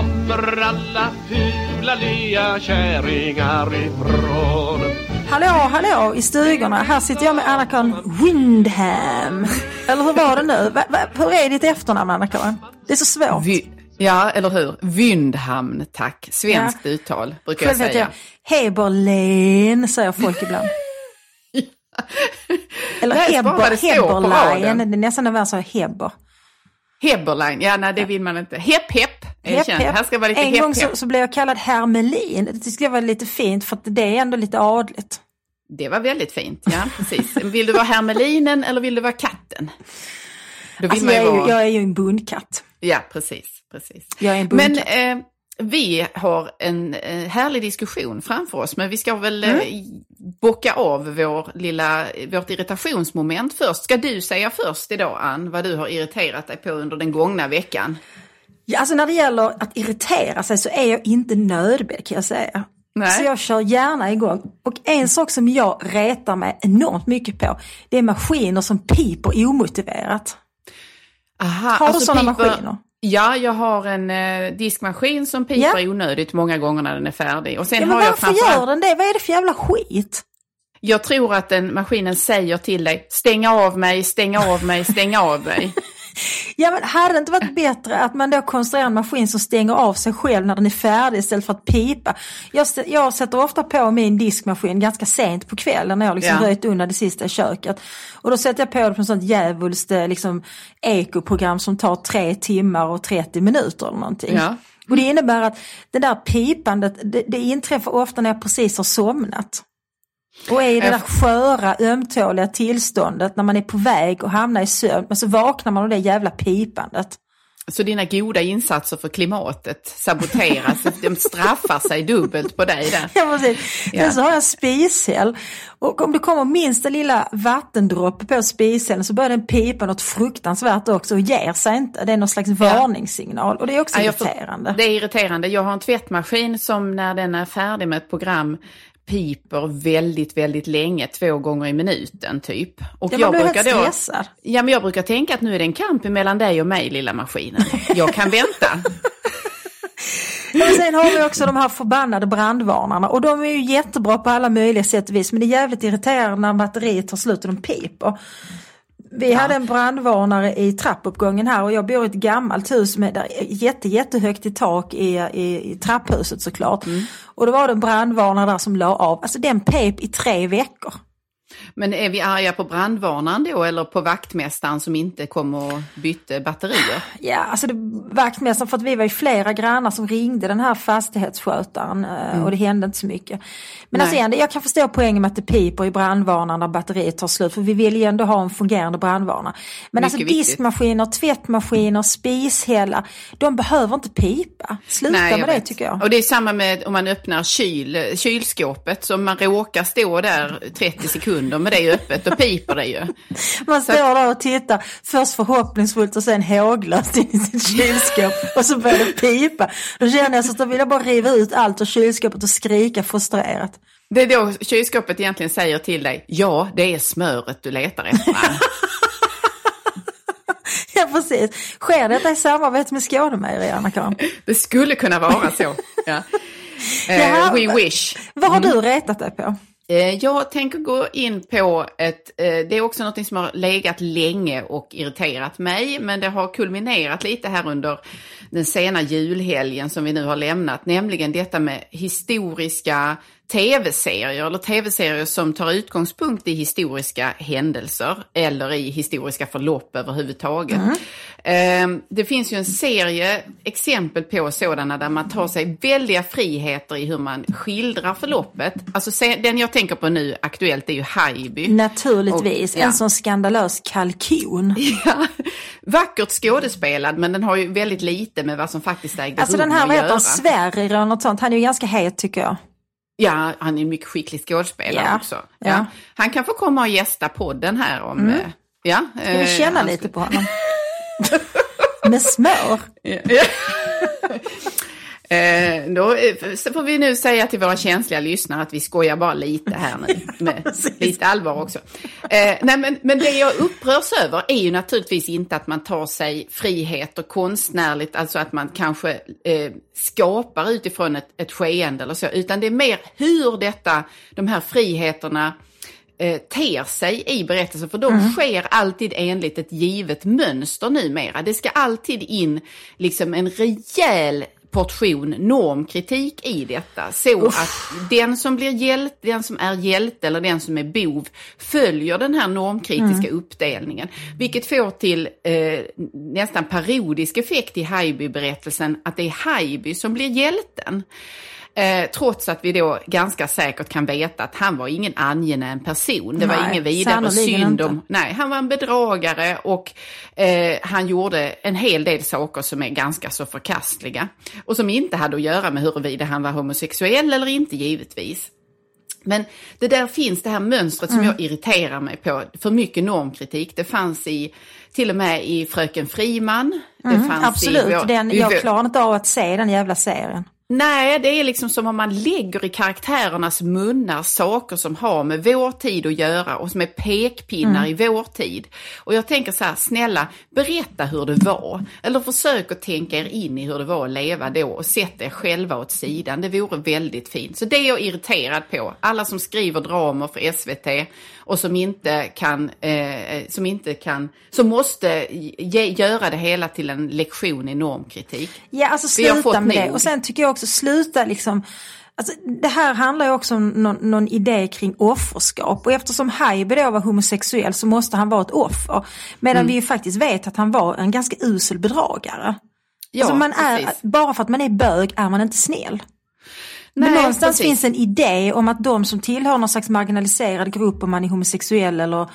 kommer alla fula lea kärringar ifrån? Hallå, hallå i stugorna. Här sitter jag med Anna-Karin Windham. Eller hur var det nu? Va, va, hur är ditt efternamn Anna-Karin? Det är så svårt. Vy, ja, eller hur? Vyndhamn, tack. Svenskt Ja. uttal, brukar Själv jag säga. Heberlein, säger folk ibland. Eller det Heber, Heberlein. Det är nästan en vers av Heber. Heberlein, ja nej det vill man inte. Hepp hepp, Hepp, hepp. Här ska vara lite En hepp gång så, så blev jag kallad Hermelin. Det tyckte jag var lite fint för det är ändå lite adligt. Det var väldigt fint, ja precis. Vill du vara hermelinen eller vill du vara katten? Alltså jag, är ju, vara... jag är ju en bundkatt. Ja, precis. precis. Jag är en Men eh, vi har en eh, härlig diskussion framför oss, men vi ska väl eh, Mm. bocka av vår lilla, vårt irritationsmoment först. Ska du säga först idag, Ann, vad du har irriterat dig på under den gångna veckan? Ja, alltså när det gäller att irritera sig så är jag inte nödbedd kan jag säga. Nej. Så jag kör gärna igång. Och en sak som jag retar mig enormt mycket på, det är maskiner som piper omotiverat. Aha, Har du alltså sådana piper- maskiner? Ja, jag har en eh, diskmaskin som piper Ja. onödigt många gånger när den är färdig. Och sen Ja, men har jag varför framförallt- gör den det? Vad är det för jävla skit? Jag tror att den maskinen säger till dig, stäng av mig, stäng av mig, stäng av mig. Ja men hade det inte varit bättre att man då konstruerar en maskin som stänger av sig själv när den är färdig istället för att pipa? Jag, jag sätter ofta på min diskmaskin ganska sent på kvällen när jag liksom Ja. röjt undan det sista i köket. Och då sätter jag på det på sånt djävulskt eh, liksom, ekoprogram som tar tre timmar och 30 minuter eller någonting. Ja. Och det innebär att det där pipandet, det, det inträffar ofta när jag precis har somnat. Och är i det där sköra, ömtåliga tillståndet när man är på väg att hamna i sömn, men så vaknar man av det jävla pipandet. Så dina goda insatser för klimatet saboteras, de straffar sig dubbelt på dig där. Ja, precis. Ja. Sen så har jag spishäll och om det kommer minsta lilla vattendroppe på spishällen så börjar den pipa något fruktansvärt också och ger sig inte. Det är någon slags varningssignal och det är också Ja, jag får- irriterande. Det är irriterande. Jag har en tvättmaskin som när den är färdig med ett program piper väldigt, väldigt länge, två gånger i minuten typ. Och Ja, man blir helt stressad. Ja, men jag brukar tänka att nu är det en kamp mellan dig och mig, lilla maskinen. Jag kan vänta. Men sen har vi också de här förbannade brandvarnarna och de är ju jättebra på alla möjliga sätt och vis men det är jävligt irriterande när batteriet tar slut och de piper. Vi hade en brandvarnare i trappuppgången här och jag bor i ett gammalt hus med där jätte, jättehögt i tak i, i, i trapphuset såklart. Och då var det en brandvarnare där som la av, alltså den pep i tre veckor. Men är vi arga på brandvarnaren då eller på vaktmästaren som inte kom och bytte batterier? Ja, alltså det vaktmästaren för att vi var ju flera grannar som ringde den här fastighetsskötaren eh, och det hände inte så mycket. Men alltså Nej. igen, jag kan förstå poängen med att det piper i brandvarnaren när batteriet tar slut för vi vill ju ändå ha en fungerande brandvarnare. Men alltså Mycket viktigt. diskmaskiner, tvättmaskiner, spishällar, de behöver inte pipa. Sluta jag med det vet. tycker jag. Och det är samma med om man öppnar kyl, kylskåpet. Så om man råkar stå där 30 sekunder med det öppet, då piper det ju. Man står där och tittar, först förhoppningsfullt och sen håglöst in i sitt kylskåp och så börjar det pipa. Då känner jag så att då vill jag bara riva ut allt ur kylskåpet och skrika frustrerat. Det är då kylskåpet egentligen säger till dig, ja det är smöret du letar efter. Ann." Ja precis. Sker detta i samarbete med Skånemejerier, Anna-Karin? Det skulle kunna vara så. Ja. Eh, we wish. Vad har du retat dig på? Eh, jag tänker gå in på ett, eh, det är också något som har legat länge och irriterat mig, men det har kulminerat lite här under den sena julhelgen som vi nu har lämnat, nämligen detta med historiska tv-serier eller tv-serier som tar utgångspunkt i historiska händelser eller i historiska förlopp överhuvudtaget. Mm. Det finns ju en serie exempel på sådana där man tar sig väldiga friheter i hur man skildrar förloppet. Alltså den jag tänker på nu aktuellt är ju Haijby. Naturligtvis, Och- ja. en sån skandalös kalkon. Ja, vackert skådespelad men den har ju väldigt lite med vad som faktiskt ägde Alltså rum den här, vad heter Sverrir eller något sånt, han är ju ganska het tycker jag. Ja, han är en mycket skicklig skådespelare Ja, också. Ja. ja. Han kan få komma och gästa podden här om... eh, Ja, Ska vi eh, känna han lite på honom? Med smör. Eh, då eh, får vi nu säga till våra känsliga lyssnare att vi skojar bara lite här nu. Med lite allvar också. Eh, nej, men, men det jag upprörs över är ju naturligtvis inte att man tar sig frihet och konstnärligt, alltså att man kanske eh, skapar utifrån ett, ett skeende eller så, utan det är mer hur detta, de här friheterna eh, ter sig i berättelsen, för de sker alltid enligt ett givet mönster numera. Det ska alltid in liksom en rejäl portion normkritik i detta. Så att den som blir hjälte, den som är hjälte eller den som är bov följer den här normkritiska uppdelningen. Vilket får till eh, nästan parodisk effekt i Haijby-berättelsen att det är Haijby som blir hjälten. Eh, trots att vi då ganska säkert kan veta att han var ingen angenäm person. Det var Nej, ingen vidare synd inte. om... Nej, han var en bedragare och eh, han gjorde en hel del saker som är ganska så förkastliga. Och som inte hade att göra med huruvida han var homosexuell eller inte givetvis. Men det där finns det här mönstret Mm. som jag irriterar mig på. För mycket normkritik. Det fanns i, till och med i Fröken Friman. Det fanns Mm, Absolut, i, vår- den, jag klarar inte av att se den jävla serien. Nej, det är liksom som om man lägger i karaktärernas munnar saker som har med vår tid att göra och som är pekpinnar i vår tid. Och jag tänker så här, snälla, berätta hur det var. Eller försök att tänka er in i hur det var att leva då och sätt er själva åt sidan. Det vore väldigt fint. Så det är jag irriterad på. Alla som skriver dramer för SVT och som inte kan, eh, som inte kan, som måste ge, göra det hela till en lektion i normkritik. Ja, alltså sluta med det. Och sen tycker jag också, sluta liksom Alltså, det här handlar ju också om någon, någon idé kring offerskap och eftersom Haijby då var homosexuell så måste han vara ett offer. Medan Mm. vi ju faktiskt vet att han var en ganska usel bedragare. Ja, alltså man är, precis. bara för att man är bög är man inte snäll. Men Nej, någonstans precis. finns en idé om att de som tillhör någon slags marginaliserad grupp, om man är homosexuell eller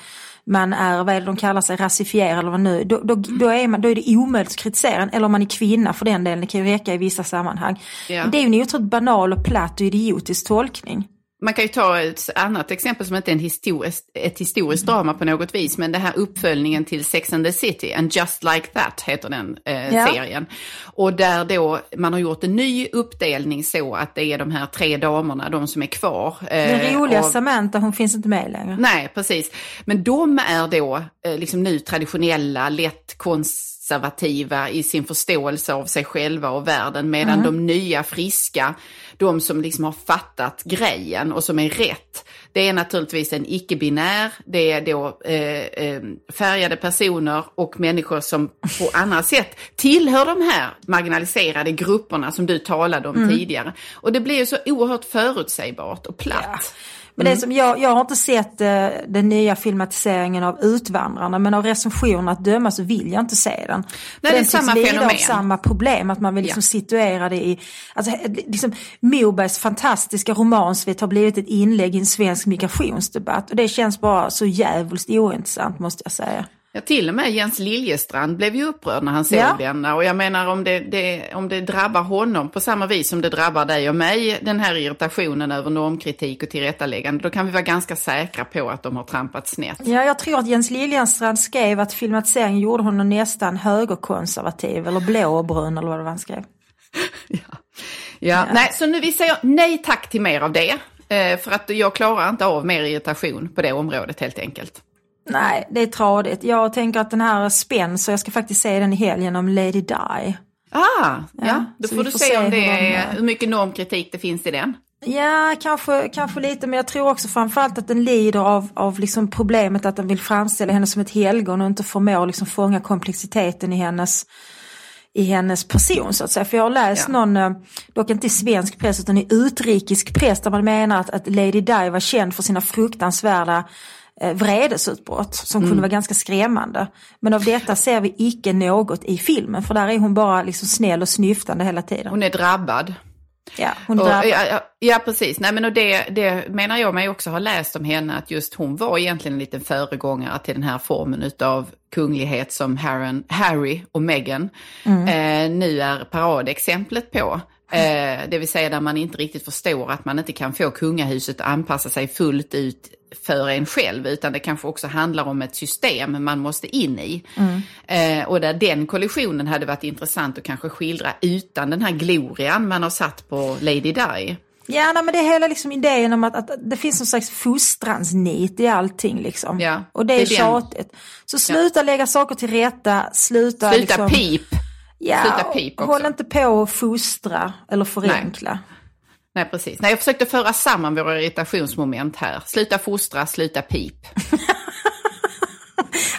man är, vad är det de kallar sig, rasifierad eller vad nu, då, då, då, är man, då är det omöjligt att kritisera en, eller om man är kvinna för den delen, det kan ju räcka i vissa sammanhang. Men det är ju en otroligt banal och platt och idiotisk tolkning. Man kan ju ta ett annat exempel som inte är en historisk, ett historiskt drama på något vis, men det här uppföljningen till Sex and the City, and just like that heter den eh, Ja. serien. Och där då man har gjort en ny uppdelning så att det är de här tre damerna, de som är kvar. Den eh, roliga och- Samantha, hon finns inte med längre. Nej, precis. Men de är då eh, liksom nu traditionella, lätt konservativa i sin förståelse av sig själva och världen, medan de nya, friska, de som liksom har fattat grejen och som är rätt, det är naturligtvis en icke-binär, det är då eh, eh, färgade personer och människor som på andra sätt tillhör de här marginaliserade grupperna som du talade om tidigare. Och det blir ju så oerhört förutsägbart och platt. Men Mm. det som, jag, jag har inte sett eh, den nya filmatiseringen av Utvandrarna men av recensionerna att döma så vill jag inte se den. För det är samma fenomen. samma problem, att man vill liksom Ja. situera det i... Alltså, eh, liksom, Mobergs fantastiska romansvit har blivit ett inlägg i en svensk migrationsdebatt och det känns bara så jävligt ointressant måste jag säga. Ja, till och med Jens Liljestrand blev ju upprörd när han såg Ja. denna. Och jag menar om det, det, om det drabbar honom på samma vis som det drabbar dig och mig, den här irritationen över normkritik och tillrättaläggande, då kan vi vara ganska säkra på att de har trampat snett. Ja, jag tror att Jens Liljestrand skrev att filmatiseringen gjorde honom nästan högerkonservativ eller blåbrun eller vad det var han skrev. Ja, Nej, så nu vi säger nej tack till mer av det. Eh, för att jag klarar inte av mer irritation på det området helt enkelt. Nej, det är tradigt. Jag tänker att den här Spencer, jag ska faktiskt se den i helgen om Lady Di. Ah, ja, då så får du får se om det är, hur mycket normkritik det finns i den. Ja, kanske, kanske lite, men jag tror också framförallt att den lider av, av liksom problemet att den vill framställa henne som ett helgon och inte förmår liksom fånga komplexiteten i hennes i hennes person så att säga. För jag har läst Ja. någon, eh, dock inte i svensk press utan i utrikisk press där man menar att, att Lady Di var känd för sina fruktansvärda vredesutbrott som Mm. kunde vara ganska skrämmande. Men av detta ser vi icke något i filmen för där är hon bara liksom snäll och snyftande hela tiden. Hon är drabbad. ja, hon är Och, ja, ja, precis. Nej, men och det, det menar jag mig också ha läst om henne, att just hon var egentligen en liten föregångare till den här formen av kunglighet som Harry, Harry och Meghan Mm. eh, nu är paradexemplet på. Eh, det vill säga där man inte riktigt förstår att man inte kan få kungahuset att anpassa sig fullt ut för en själv, utan det kanske också handlar om ett system man måste in i. Eh, och där den kollisionen hade varit intressant att kanske skildra utan den här glorian man har satt på Lady Di. Ja, nej, men det är hela liksom idén om att, att det finns någon slags fostransnit i allting. Liksom. Ja, och det är, det är tjatigt. Så sluta lägga saker till rätta, sluta, Sluta liksom, pip! Ja, sluta pip också. håll inte på att fostra eller förenkla. Nej, precis. Nej, jag försökte föra samman våra irritationsmoment här. Sluta fostra, sluta pip.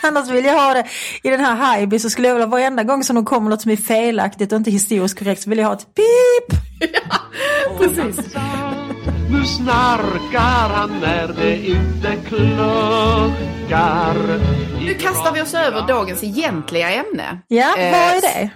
Annars vill jag ha det i den här Haijby så skulle jag vilja varenda gång som de kommer något som är felaktigt och inte historiskt korrekt så vill jag ha ett pip. Precis. Nu snarkar han när det inte kluckar Nu kastar vi oss över dagens egentliga ämne. Ja, Eh, vad är det?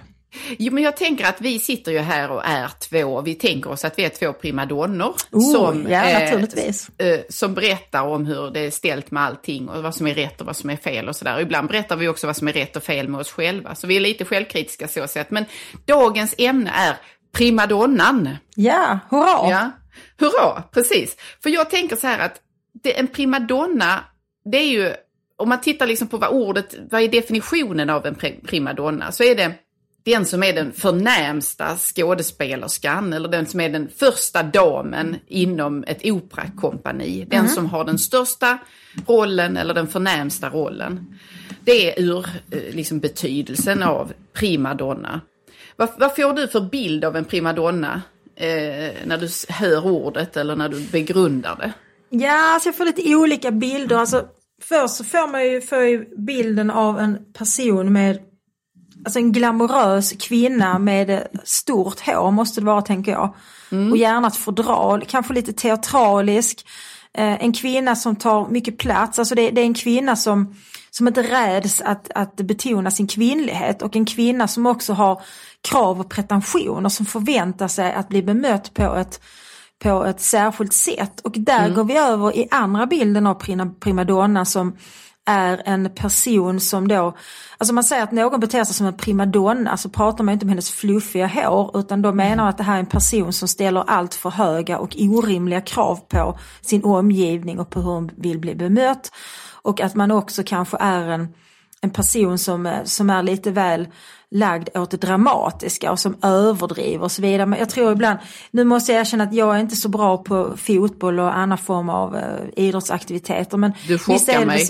Jo, men jag tänker att vi sitter ju här och är två, vi tänker oss att vi är två primadonnor. Oh, ja, naturligtvis. eh, som berättar om hur det är ställt med allting och vad som är rätt och vad som är fel och sådär. Ibland berättar vi också vad som är rätt och fel med oss själva. Så vi är lite självkritiska så sett. Men dagens ämne är primadonnan. Ja, hurra! Ja, hurra, precis. För jag tänker så här att det, en primadonna, det är ju, om man tittar liksom på vad ordet, vad är definitionen av en pri- primadonna, så är det den som är den förnämsta skådespelerskan eller den som är den första damen inom ett operakompani. Den som har den största rollen eller den förnämsta rollen. Det är ur eh, liksom, betydelsen av primadonna. Vad, vad får du för bild av en primadonna eh, när du hör ordet eller när du begrundar det? Ja, alltså jag får lite olika bilder. Alltså, först så får man ju, får ju bilden av en person med Alltså en glamorös kvinna med stort hår måste det vara tänker jag. Och gärna ett fodral, kanske lite teatralisk. Eh, en kvinna som tar mycket plats, alltså det, det är en kvinna som, som inte räds att, att betona sin kvinnlighet och en kvinna som också har krav och pretensioner som förväntar sig att bli bemött på ett på ett särskilt sätt. Och där går vi över i andra bilden av prima- primadonna som är en person som då, alltså man säger att någon beter sig som en primadonna så pratar man inte om hennes fluffiga hår utan då menar man att det här är en person som ställer allt för höga och orimliga krav på sin omgivning och på hur hon vill bli bemött. Och att man också kanske är en, en person som, som är lite väl lagd åt det dramatiska och som överdriver och så vidare. Men jag tror ibland, nu måste jag erkänna att jag är inte så bra på fotboll och annan form av eh, idrottsaktiviteter. Men Du chockar mig.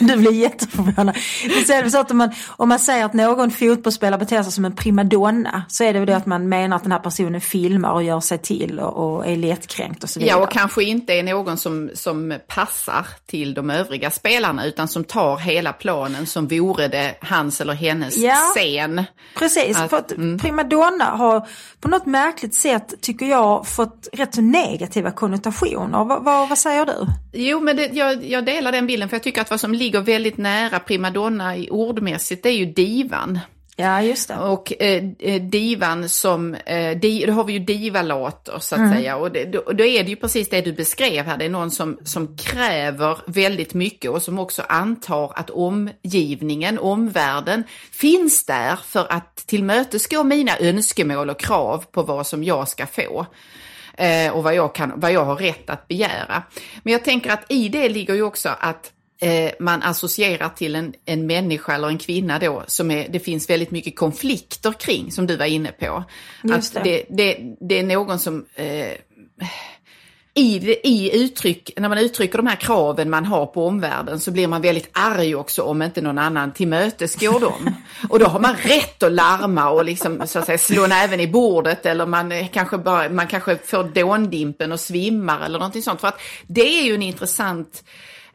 du blir jätteförvånad. Visst är det så att om man, om man säger att någon fotbollsspelare beter sig som en primadonna så är det väl det att man menar att den här personen filmar och gör sig till och, och är lättkränkt och så vidare. Ja, och kanske inte är någon som, som passar till de övriga spelarna utan som tar hela planen som vore det hans eller hennes Ja. Scen. Precis, Att- för att primadonna har på något märkligt sätt, tycker jag, fått rätt så negativa konnotationer. Vad, vad, vad säger du? Jo, men det, jag, jag delar den bilden för jag tycker att vad som ligger väldigt nära primadonna i ordmässigt det är ju divan. Ja, just det. Och eh, eh, divan som, eh, di, då har vi ju divalater så att Mm. säga. Och det, då, då är det ju precis det du beskrev här. Det är någon som, som kräver väldigt mycket och som också antar att omgivningen, omvärlden, finns där för att tillmötesgå mina önskemål och krav på vad som jag ska få. Eh, och vad jag, kan, vad jag har rätt att begära. Men jag tänker att i det ligger ju också att eh, man associerar till en, en människa eller en kvinna då som är, det finns väldigt mycket konflikter kring, som du var inne på. Just att det. det, det, det är någon som eh, i, i uttryck, när man uttrycker de här kraven man har på omvärlden så blir man väldigt arg också om inte någon annan tillmötesgår dem. Och då har man rätt att larma och liksom, så att säga, slå näven i bordet eller man, kanske bara, man kanske får dåndimpen och svimmar eller någonting sånt. För att det är ju en intressant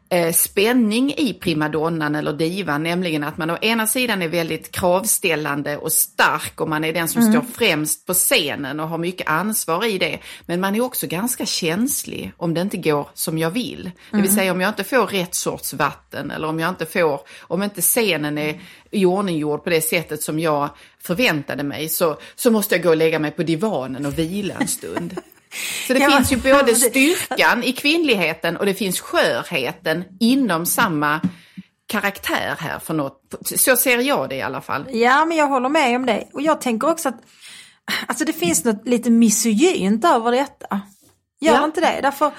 eh, spänning i primadonnan eller divan, nämligen att man å ena sidan är väldigt kravställande och stark och man är den som står främst på scenen och har mycket ansvar i det. Men man är också ganska känslig om det inte går som jag vill. Det vill säga om jag inte får rätt sorts vatten eller om jag inte får, om inte scenen är iordninggjord på det sättet som jag förväntade mig så, så måste jag gå och lägga mig på divanen och vila en stund. Så det finns ju både styrkan i kvinnligheten och det finns skörheten inom samma karaktär här för något. Så ser jag det i alla fall. Ja, men jag håller med om det. Och jag tänker också att, alltså det finns något lite misogynt över detta. Gör Ja. inte det? Därför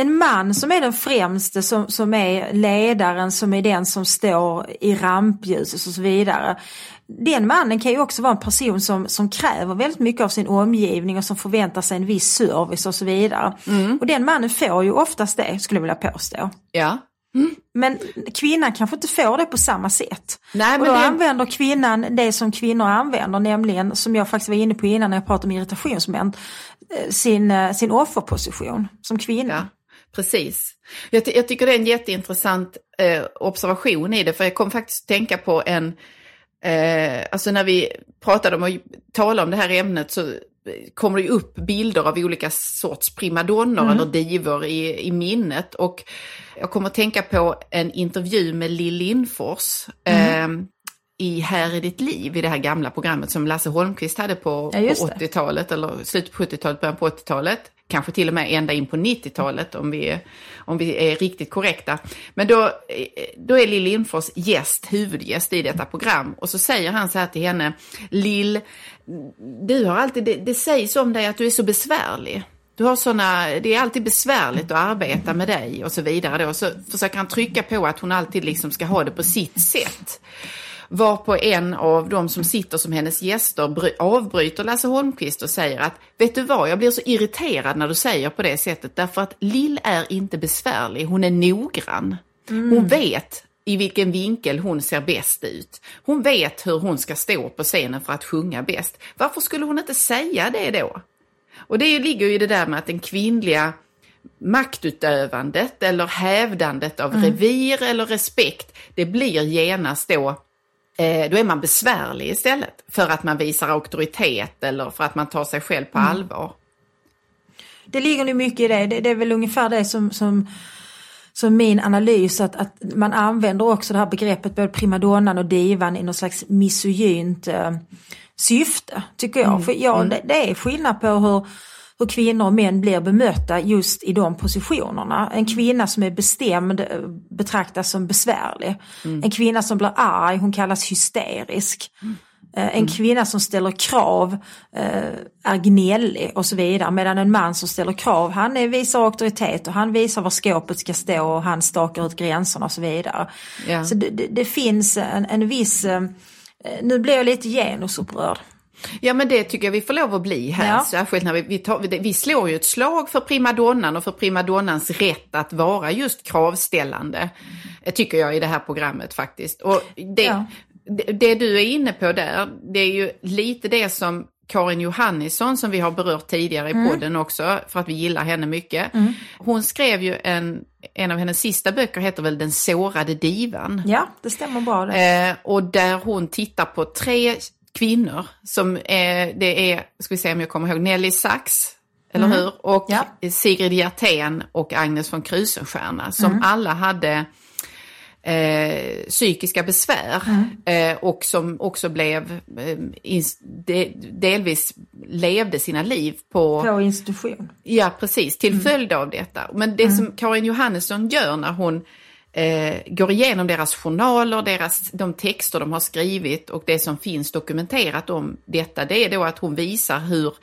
en man som är den främste, som, som är ledaren, som är den som står i rampljuset och så vidare. Den mannen kan ju också vara en person som, som kräver väldigt mycket av sin omgivning och som förväntar sig en viss service och så vidare. Och den mannen får ju oftast det, skulle jag vilja påstå. Ja. Men kvinnan kanske inte får det på samma sätt. Nej, och men då det- använder kvinnan det som kvinnor använder, nämligen som jag faktiskt var inne på innan när jag pratade om irritationsmoment, eh, sin, eh, sin offerposition som kvinna. Ja, precis. Jag, ty- jag tycker det är en jätteintressant eh, observation i det, för jag kom faktiskt att tänka på en, eh, alltså när vi pratade om att tala om det här ämnet så kommer det ju upp bilder av olika sorts primadonnor eller divor i, i minnet. Och jag kommer att tänka på en intervju med Lill Lindfors. Eh, i Här är ditt liv, i det här gamla programmet som Lasse Holmqvist hade på, Ja, på det. 80-talet, eller slutet på 70-talet, början på 80-talet. Kanske till och med ända in på 90-talet om vi, är- om vi är riktigt korrekta. Men då, eh, då är Lill Lindfors gäst, huvudgäst i detta program. Och så säger han så här till henne, Lill, du har alltid, det, det sägs om dig att du är så besvärlig. Du har såna, det är alltid besvärligt att arbeta med dig och så vidare. Då. Så försöker han trycka på att hon alltid liksom ska ha det på sitt sätt. Varpå en av de som sitter som hennes gäster bry- avbryter Lasse Holmqvist och säger att vet du vad, jag blir så irriterad när du säger på det sättet därför att Lill är inte besvärlig, hon är noggrann. Hon vet i vilken vinkel hon ser bäst ut. Hon vet hur hon ska stå på scenen för att sjunga bäst. Varför skulle hon inte säga det då? Och det ligger ju i det där med att den kvinnliga maktutövandet eller hävdandet av revir eller respekt, det blir genast då, då är man besvärlig istället. För att man visar auktoritet eller för att man tar sig själv på allvar. Det ligger nog mycket i det. det. Det är väl ungefär det som, som, som min analys att, att man använder också det här begreppet både primadonnan och divan i något slags misogynt eh, syfte tycker jag. För ja, det, det är skillnad på hur, hur kvinnor och män blir bemötta just i de positionerna. En kvinna som är bestämd eh, betraktas som besvärlig. En kvinna som blir arg, hon kallas hysterisk. Eh, En kvinna som ställer krav eh, är gnällig och så vidare medan en man som ställer krav han är, visar auktoritet och han visar var skåpet ska stå och han stakar ut gränserna och så vidare. Ja. Så det, det, det finns en, en viss, eh, nu blir jag lite genusupprörd. Ja men det tycker jag vi får lov att bli här. Ja. Särskilt när vi, vi, tar, vi, slår ju ett slag för primadonnan och för primadonnans rätt att vara just kravställande. eh, Tycker jag i det här programmet faktiskt. Och det, Ja. det, det du är inne på där, det är ju lite det som Karin Johannisson som vi har berört tidigare i Mm. podden också, för att vi gillar henne mycket. Hon skrev ju en, en av hennes sista böcker heter väl Den sårade divan. Ja, det stämmer bra det. Eh, och där hon tittar på tre kvinnor som är, det är, ska vi se om jag kommer ihåg, Nelly Sachs, eller hur? Och Mm. Ja. Sigrid Hjertén och Agnes von Krusenstjerna som Mm. alla hade eh, psykiska besvär Mm. eh, och som också blev, eh, ins- de, delvis levde sina liv på På institution. Ja, precis, till följd av detta. Men det som Karin Johannesson gör när hon eh, går igenom deras journaler, deras, de texter de har skrivit och det som finns dokumenterat om detta, det är då att hon visar hur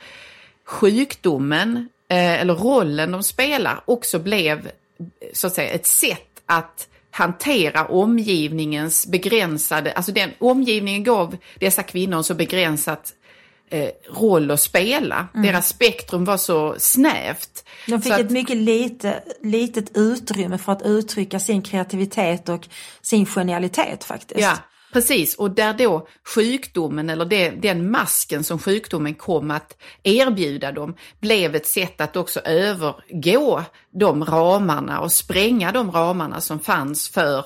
sjukdomen eh, eller rollen de spelar också blev så att säga ett sätt att hantera omgivningens begränsade, alltså den omgivningen gav dessa kvinnor så begränsat eh, roll att spela. Deras spektrum var så snävt. De fick så ett mycket lite, litet utrymme för att uttrycka sin kreativitet och sin genialitet faktiskt. Ja, precis. Och där då sjukdomen eller det, den masken som sjukdomen kom att erbjuda dem blev ett sätt att också övergå de ramarna och spränga de ramarna som fanns för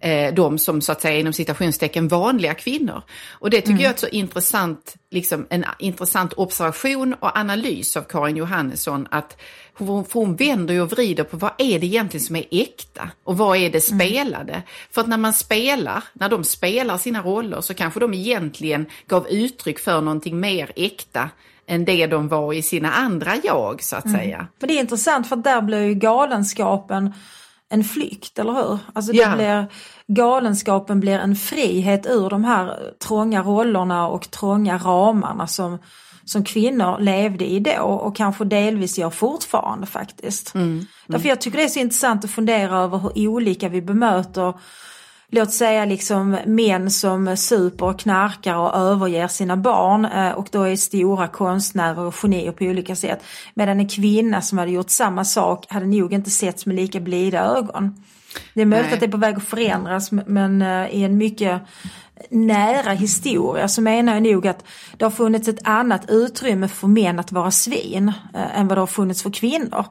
eh, de som så att säga inom citationstecken vanliga kvinnor. Och det tycker jag är ett så intressant, liksom en intressant observation och analys av Karin Johannesson att hon, hon vänder och vrider på vad är det egentligen som är äkta och vad är det spelade. För att när man spelar, när de spelar sina roller så kanske de egentligen gav uttryck för någonting mer äkta än det de var i sina andra jag så att säga. Men det är intressant för där blir ju galenskapen en flykt, eller hur? Alltså det Ja. blir, galenskapen blir en frihet ur de här trånga rollerna och trånga ramarna som, som kvinnor levde i då och kanske delvis gör fortfarande faktiskt. Därför jag tycker det är så intressant att fundera över hur olika vi bemöter låt säga liksom män som super och knarkar och överger sina barn eh, och då är stora konstnärer och genier på olika sätt. Medan en kvinna som hade gjort samma sak hade nog inte setts med lika blida ögon. Det är möjligt Nej. att det är på väg att förändras men eh, i en mycket nära historia så menar jag nog att det har funnits ett annat utrymme för män att vara svin eh, än vad det har funnits för kvinnor.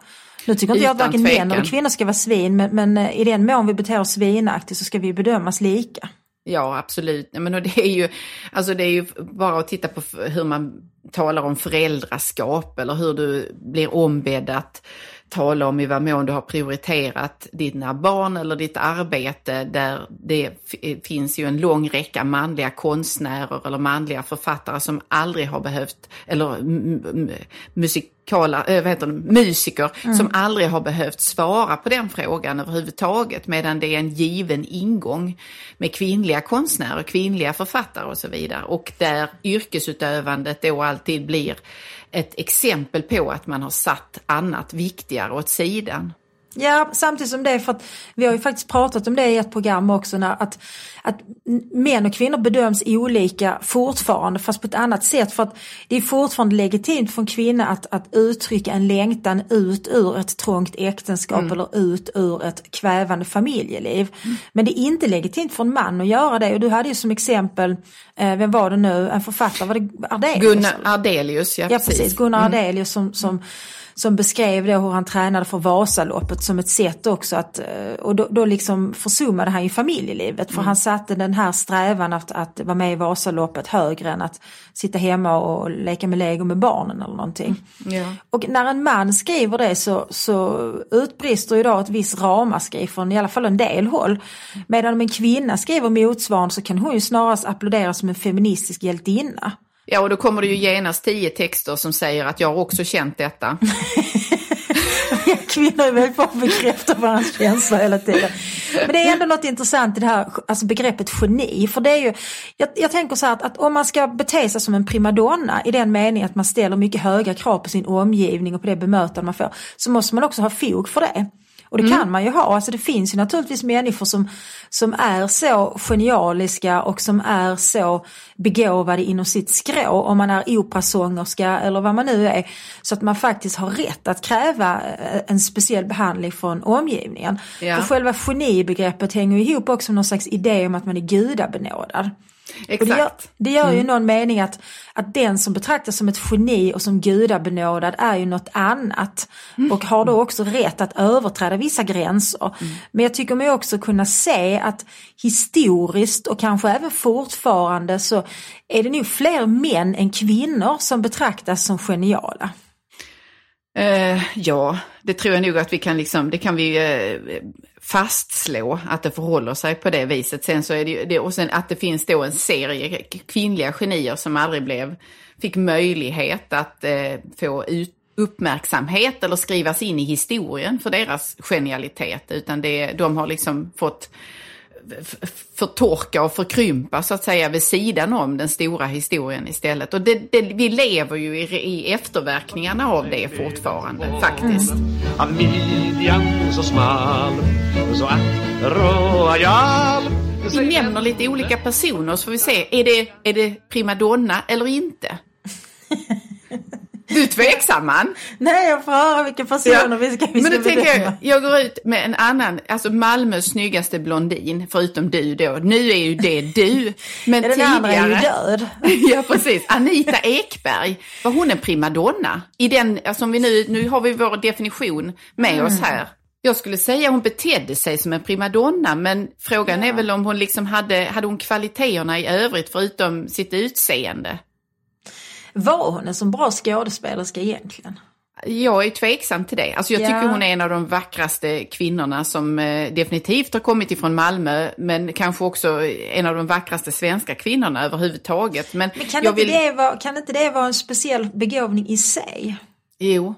Nu tycker inte jag att varken män eller kvinnor ska vara svin men, men eh, i den mån vi beter oss svinaktigt så ska vi bedömas lika. Ja, absolut. Men det, är ju, alltså det är ju bara att titta på hur man talar om föräldraskap eller hur du blir ombedd att tala om i vad mån du har prioriterat dina barn eller ditt arbete där det finns ju en lång räcka manliga konstnärer eller manliga författare som aldrig har behövt, eller musikala, äh, vad heter det, musiker som aldrig har behövt svara på den frågan överhuvudtaget medan det är en given ingång med kvinnliga konstnärer, kvinnliga författare och så vidare. Och där yrkesutövandet då alltid blir ett exempel på att man har satt annat viktigare åt sidan. Ja, samtidigt som det för att vi har ju faktiskt pratat om det i ett program också när att, att män och kvinnor bedöms olika fortfarande fast på ett annat sätt. För att det är fortfarande legitimt för en kvinna att, att uttrycka en längtan ut ur ett trångt äktenskap eller ut ur ett kvävande familjeliv. Men det är inte legitimt för en man att göra det. Och du hade ju som exempel, eh, vem var det nu, en författare, var det Ardelius? Gunnar? Ardelius, ja, Ja precis, Gunnar Ardelius som, som, som beskrev då hur han tränade för Vasaloppet som ett sätt också att, eh, och då, då liksom försummade han ju familjelivet för han satte den här strävan att, att vara med i Vasaloppet högre än att sitta hemma och leka med lego med barnen eller någonting. Ja. Och när en man skriver det så, så utbrister ju då ett visst ramaskri från i alla fall en del håll. Medan om en kvinna skriver motsvarande så kan hon ju snarast applåderas som en feministisk hjältinna. Ja, och då kommer det ju genast tio texter som säger att jag har också känt detta. Kvinnor är väldigt bra på att bekräfta varandras känslor hela tiden. Men det är ändå något intressant i det här alltså begreppet geni. För det är ju, jag, jag tänker så här att, att om man ska bete sig som en primadonna i den meningen att man ställer mycket höga krav på sin omgivning och på det bemötande man får. Så måste man också ha fog för det. Och det kan man ju ha. Alltså det finns ju naturligtvis människor som, som är så genialiska och som är så begåvade inom sitt skrå. Om man är operasångerska eller vad man nu är. Så att man faktiskt har rätt att kräva eh, en speciell behandling från omgivningen. Ja. För själva genibegreppet hänger ihop också med någon slags idé om att man är gudabenådad. Och det gör, Exakt. det gör ju någon mening att, att den som betraktas som ett geni och som gudabenådad är ju något annat. Och har då också rätt att överträda vissa gränser. Men jag tycker mig också kunna se att historiskt och kanske även fortfarande så är det nog fler män än kvinnor som betraktas som geniala. Eh, ja, det tror jag nog att vi kan liksom, det kan vi eh, fastslå att det förhåller sig på det viset. Sen så är det ju, det, och sen att det finns då en serie kvinnliga genier som aldrig blev, fick möjlighet att eh, få ut, uppmärksamhet eller skrivas in i historien för deras genialitet. Utan det, de har liksom fått förtorka och förkrympa så att säga vid sidan om den stora historien istället. Och det, det, vi lever ju i, i efterverkningarna av det fortfarande faktiskt. Av midjan så smal Så att royal Vi nämner lite olika personer så får vi se, är det, är det primadonna eller inte? Du är tveksam man. Nej, jag får höra vilka personer vi ska, vi Men då tänker jag, jag går ut med en annan, alltså Malmös snyggaste blondin, förutom du då. Nu är ju det du. Men Ja, den andra är ju död. ja, precis. Anita Ekberg, var hon en primadonna? I den, alltså vi nu, nu har vi vår definition med Mm. oss här. Jag skulle säga hon betedde sig som en primadonna, men frågan är väl om hon liksom hade, hade hon kvaliteterna i övrigt förutom sitt utseende? Var hon en så bra skådespelerska egentligen? Jag är tveksam till det. Alltså jag Ja. tycker hon är en av de vackraste kvinnorna som eh, definitivt har kommit ifrån Malmö, men kanske också en av de vackraste svenska kvinnorna överhuvudtaget. Men, Men kan, inte vill... det vara, kan inte det vara en speciell begåvning i sig? Jo.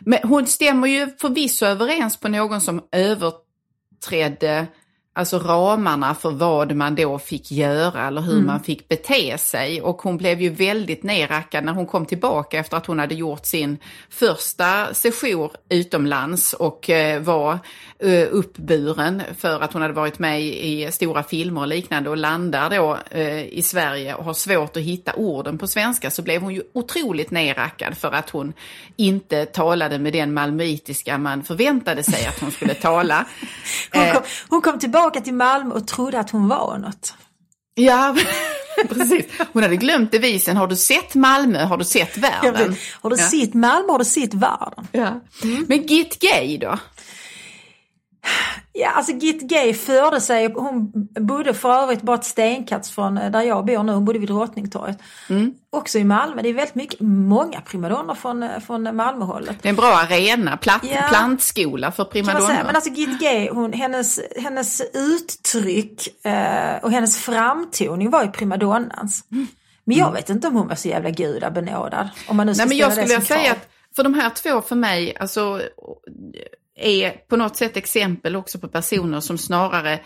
Men hon stämmer ju förvisso överens på någon som överträdde alltså ramarna för vad man då fick göra eller hur man fick bete sig. Och hon blev ju väldigt nerrackad när hon kom tillbaka efter att hon hade gjort sin första sejour utomlands och eh, var eh, uppburen för att hon hade varit med i, stora filmer och liknande och landar då eh, i Sverige och har svårt att hitta orden på svenska så blev hon ju otroligt nerrackad för att hon inte talade med den malmöitiska man förväntade sig att hon skulle tala. Hon kom, hon kom tillbaka till Malmö och trodde att hon var något. Ja, precis. Hon hade glömt devisen, har du sett Malmö, har du sett världen? har du Ja. sett Malmö har du sett världen. Ja. Men Git Gay då? Ja, alltså Git Gay förde sig, hon bodde för övrigt bara ett stenkast från eh, där jag bor nu, hon bodde vid Drottningtorget. Mm. Också i Malmö, det är väldigt mycket, många primadonnor från, eh, från Malmöhållet. Det är en bra arena, platt, Ja. plantskola för säga. primadonnor. Men alltså Git Gay, hon, hennes, hennes uttryck eh, och hennes framtoning var ju primadonnans. Men jag vet inte om hon var så jävla gudabenådad. Om man nu ska Mm. Nej, men jag skulle som säga att för de här två för mig, alltså är på något sätt exempel också på personer som snarare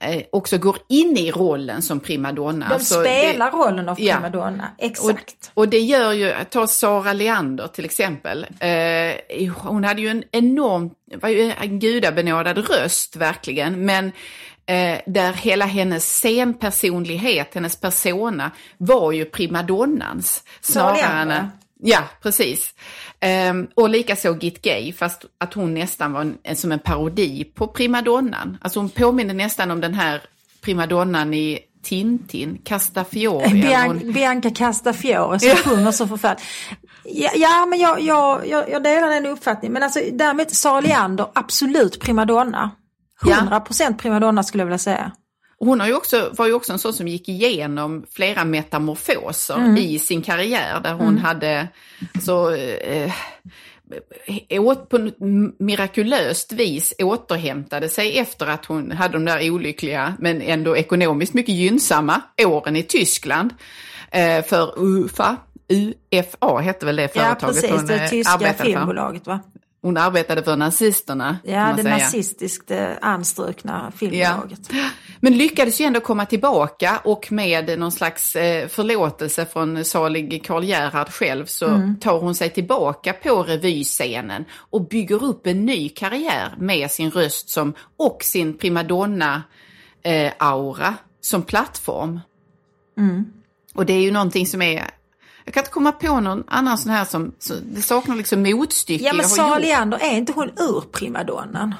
eh, också går in i rollen som primadonna. De Alltså, spelar det, rollen av Ja. primadonna, och, exakt. och det gör ju, ta Sara Leander till exempel. Eh, hon hade ju en enorm, var ju en gudabenådad röst verkligen, men eh, där hela hennes scenpersonlighet, hennes persona, var ju primadonnans. Snarare än, Ja, precis. Um, och likaså Git Gay, fast att hon nästan var en, som en parodi på primadonnan. Alltså hon påminner nästan om den här primadonnan i Tintin, Castafiore. Bian hon- Bianca Castafiore som Ja. sjunger så förfärligt. Ja, ja men jag, jag, jag, jag delar den uppfattningen. Men alltså däremot Sara Leander, absolut primadonna. Ja. 100% primadonna skulle jag vilja säga. Hon har ju också, var ju också en sån som gick igenom flera metamorfoser Mm. i sin karriär där hon hade så, eh, åt, på ett mirakulöst vis återhämtade sig efter att hon hade de där olyckliga men ändå ekonomiskt mycket gynnsamma åren i Tyskland eh, för UFA. UFA hette väl det Ja företaget precis, hon det eh, tyska arbetade för. filmbolaget va? Hon arbetade för nazisterna. Ja, det säga. nazistiskt eh, anstrukna filmbolaget. Men lyckades ju ändå komma tillbaka och med någon slags eh, förlåtelse från salig Karl Gerhard själv så Mm. tar hon sig tillbaka på revyscenen och bygger upp en ny karriär med sin röst som, och sin primadonna-aura som plattform. Mm. Och det är ju någonting som är jag kan inte komma på någon annan sån här som, så, det saknar liksom motstycke. Ja men jag Sara. Leander, är inte hon ur primadonnan?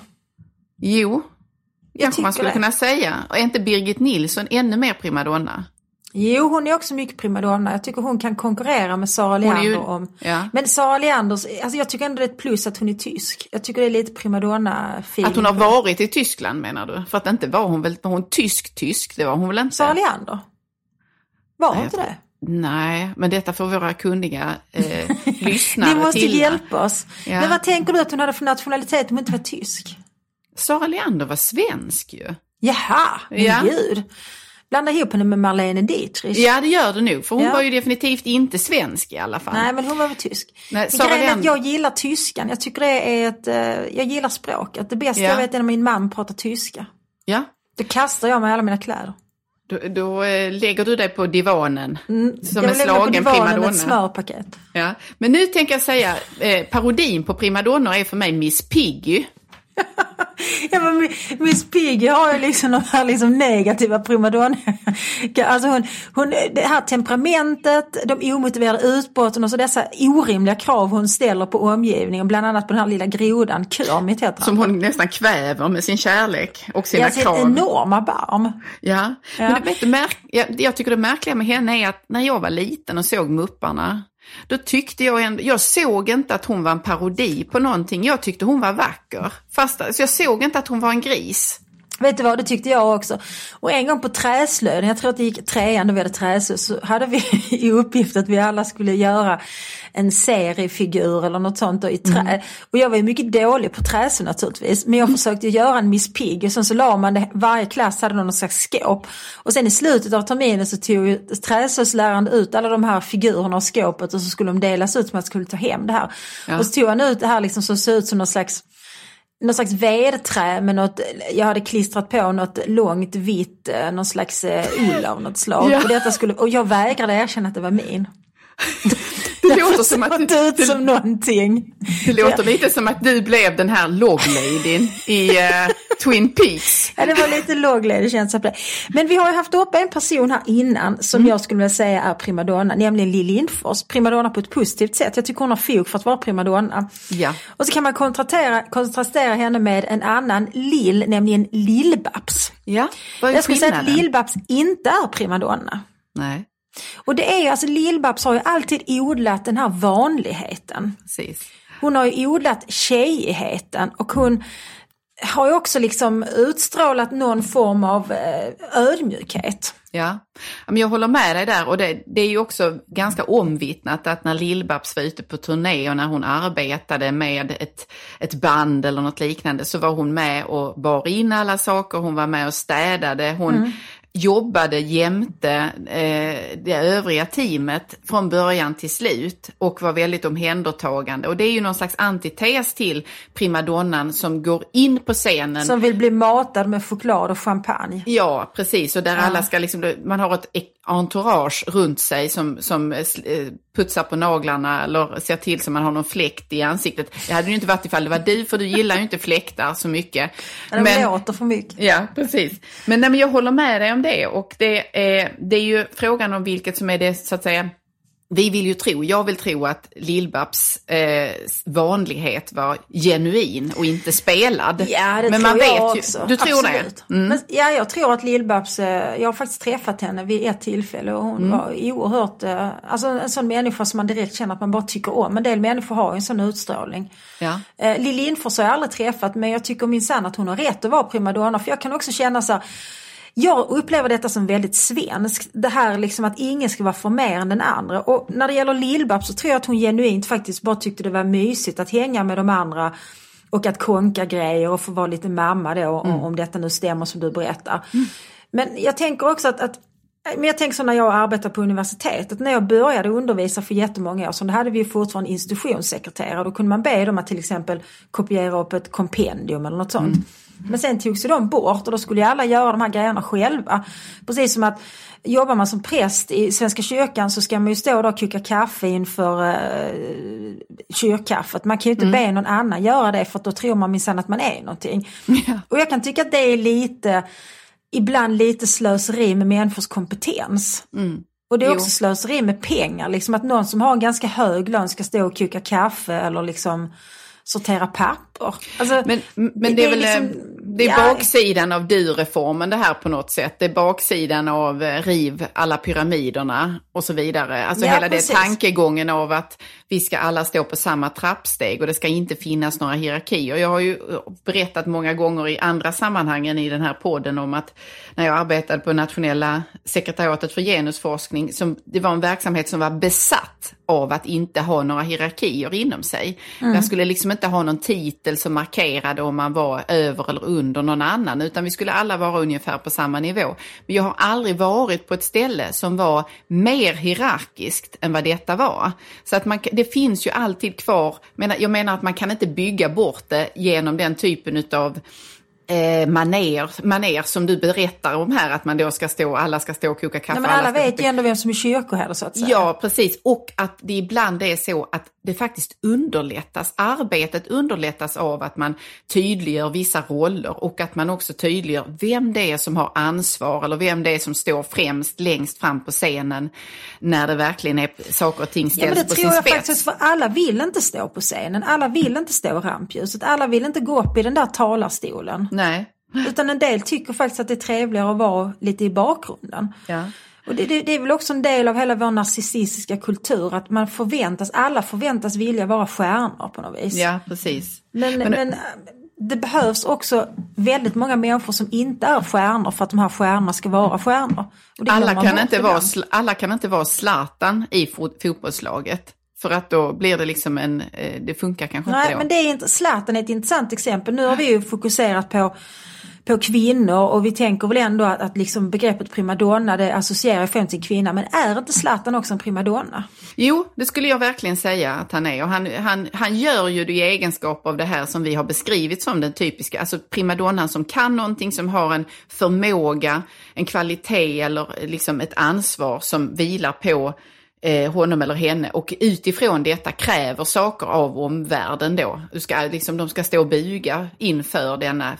Jo, kanske man skulle det. kunna säga. Och är inte Birgit Nilsson ännu mer primadonna? Jo, hon är också mycket primadonna. Jag tycker hon kan konkurrera med Sara Leander ju- om... ja. Men Sara Leanders, alltså jag tycker ändå det är ett plus att hon är tysk. Jag tycker det är lite primadonna Att hon har varit i Tyskland menar du? För att inte var hon väl, var hon tysk-tysk? Det var hon väl inte? Sara Leander? Var Nej, inte det? Nej, men detta får våra kunniga eh, lyssnare Ni måste till. hjälpa oss. Ja. Men vad tänker du att hon hade för nationalitet om hon inte var tysk? Sara Leander var svensk ju. Jaha, men Ja. gud. Blanda ihop henne med Marlene Dietrich. Ja, det gör du nog. För hon Ja. var ju definitivt inte svensk i alla fall. Nej men hon var väl tysk. Nej, Sara grejen är att jag gillar tyskan. Jag tycker det är ett, eh, jag gillar språket. Det bästa Ja. jag vet är när min man pratar tyska. Ja, Då kastar jag mig alla mina kläder. Då, då eh, lägger du dig på divanen. Som Mm, jag en slagen primadonna. ett smörpaket. Ja. Men nu tänker jag säga, eh, parodin på primadonnor är för mig Miss Piggy. Ja, men Miss Piggy har ju liksom de här liksom negativa primadonnor. Alltså hon, hon, det här temperamentet, de omotiverade utbrotten och så dessa orimliga krav hon ställer på omgivningen. Bland annat på den här lilla grodan, Kermit heter han. Som hon nästan kväver med sin kärlek och sina Ja, sin krav. enorma barm. Ja, Ja. men vet du, märk, jag, jag tycker det märkliga med henne är att när jag var liten och såg Mupparna, då tyckte jag ändå, jag såg inte att hon var en parodi på någonting, jag tyckte hon var vacker. Fast alltså, jag såg inte att hon var en gris. Vet du vad, det tyckte jag också. Och en gång på träslöjden, jag tror att det gick trean då vi hade träslöjd, så hade vi i uppgift att vi alla skulle göra en seriefigur eller något sånt då i trä. Och jag var ju mycket dålig på träslöjd naturligtvis. Men jag försökte göra en Miss Pigg och sen så la man det, varje klass hade någon slags skåp. Och sen i slutet av terminen så tog träslöjdsläraren ut alla de här figurerna och skåpet och så skulle de delas ut som att man skulle ta hem det här. Ja. Och så tog han ut det här liksom som såg ut som någon slags något slags vedträ med något, jag hade klistrat på något långt vitt, eh, någon slags eh, ull av något slag. Ja. Och, detta skulle, och jag vägrade erkänna att det var min. Det låter som att du, ut som någonting. det låter lite som att du blev den här logladyn i eh, Twin Peaks. Ja, det var lite lågledekänsla på det. Men vi har ju haft upp en person här innan som jag skulle vilja säga är primadonna, nämligen Lill Lindfors. Primadonna på ett positivt sätt. Jag tycker hon har fog för att vara primadonna. Ja. Och så kan man kontrastera, kontrastera henne med en annan Lill, nämligen Lill-Babs. Ja, vad är Jag skulle säga att? Lill-Babs inte är primadonna. Nej, Och det är ju, alltså Lill-Babs har ju alltid odlat den här vanligheten. precis. Hon har ju odlat tjejigheten och hon har ju också liksom utstrålat någon form av eh, ödmjukhet. Ja, men jag håller med dig där och det, det är ju också ganska omvittnat att när Lill-Babs var ute på turné och när hon arbetade med ett, ett band eller något liknande så var hon med och bar in alla saker, hon var med och städade, hon jobbade jämte eh, det övriga teamet från början till slut och var väldigt omhändertagande. Och det är ju någon slags antites till primadonnan som går in på scenen Som vill bli matad med choklad och champagne. Ja, precis. Och där alla ska liksom, man har ett entourage runt sig som, som eh, putsar på naglarna eller ser till så man har någon fläkt i ansiktet. Det hade ju inte varit ifall det var du, för du gillar ju inte fläktar så mycket. Men, de låter för mycket. Ja, precis. Men, nej, men jag håller med dig om det och det är, det är ju frågan om vilket som är det så att säga vi vill ju tro, jag vill tro att Lill-Babs eh, vanlighet var genuin och inte spelad. Ja, det men tror man jag vet också. Ju, du tror Absolut. det? Mm. Men, ja, jag tror att Lill-Babs, eh, jag har faktiskt träffat henne vid ett tillfälle och hon Mm. var oerhört, eh, alltså en sån människa som man direkt känner att man bara tycker om. En del människor har ju en sån utstrålning. Ja. Eh, Lill Lindfors har jag aldrig träffat men jag tycker minsann att hon har rätt att vara primadonna för jag kan också känna så här, jag upplever detta som väldigt svenskt. Det här liksom att ingen ska vara för mer än den andra. Och när det gäller Lill-Babs så tror jag att hon genuint faktiskt bara tyckte det var mysigt att hänga med de andra. Och att konka grejer och få vara lite mamma då om- om detta nu stämmer som du berättar. Men jag tänker också att, att men jag tänker så när jag arbetade på universitetet, när jag började undervisa för jättemånga år sedan, då hade vi ju fortfarande institutionssekreterare. Då kunde man be dem att till exempel kopiera upp ett kompendium eller något sånt. Men sen togs ju de bort och då skulle ju alla göra de här grejerna själva. Precis som att jobbar man som präst i Svenska kyrkan så ska man ju stå där och koka kaffe inför eh, kyrkkaffet. Man kan ju inte be någon annan göra det för att då tror man minsann att man är någonting. Och jag kan tycka att det är lite, ibland lite slöseri med människors kompetens. Och det är Jo. också slöseri med pengar, liksom att någon som har en ganska hög lön ska stå och koka kaffe eller liksom sortera papper. Alltså, Men, men det är väl liksom- eh, det är ja, baksidan av du-reformen det här på något sätt. Det är baksidan av eh, riv alla pyramiderna och så vidare. Alltså Ja, hela precis. det tankegången av att vi ska alla stå på samma trappsteg och det ska inte finnas några hierarkier. Jag har ju eh, berättat många gånger i andra sammanhang än i den här podden om att när jag arbetade på nationella sekretariatet för genusforskning, som, det var en verksamhet som var besatt av att inte ha några hierarkier inom sig. Jag skulle liksom inte ha någon titel som markerade om man var över eller under någon annan, utan vi skulle alla vara ungefär på samma nivå. Men jag har aldrig varit på ett ställe som var mer hierarkiskt än vad detta var. Så att man, det finns ju alltid kvar, jag menar att man kan inte bygga bort det genom den typen utav eh, maner, maner som du berättar om här, att man då ska stå, alla ska stå och koka kaffe. nej, men alla ska vet ju ändå vem som är kyrkoherde så att säga. Ja, precis. Och att det ibland är så att det faktiskt underlättas. Arbetet underlättas av att man tydliggör vissa roller och att man också tydliggör vem det är som har ansvar eller vem det är som står främst längst fram på scenen när det verkligen är saker och ting Ja, ställs men det på tror sin jag spets. faktiskt för alla vill inte stå på scenen, alla vill inte stå i rampljuset, alla vill inte gå upp i den där talarstolen. Nej. Utan en del tycker faktiskt att det är trevligare att vara lite i bakgrunden. Ja. Och det, det, det är väl också en del av hela vår narcissistiska kultur att man förväntas, alla förväntas vilja vara stjärnor på något vis. ja, precis. Men, Men- men, det behövs också väldigt många människor som inte är stjärnor för att de här stjärnorna ska vara stjärnor. Alla kan, inte vara, alla kan inte vara Zlatan i fot- fotbollslaget. För att då blir det liksom en, eh, det funkar kanske Nej, inte då. men det är inte, Zlatan är ett intressant exempel. Nu har vi ju fokuserat på på kvinnor och vi tänker väl ändå att, att liksom begreppet primadonna det associerar främst till kvinna men är inte Zlatan också en primadonna? Jo, det skulle jag verkligen säga att han är. Och han, han, han gör ju det i egenskap av det här som vi har beskrivit som den typiska, alltså primadonnan som kan någonting, som har en förmåga, en kvalitet eller liksom ett ansvar som vilar på eh, honom eller henne och utifrån detta kräver saker av omvärlden då. Du ska, liksom, de ska stå och buga inför denna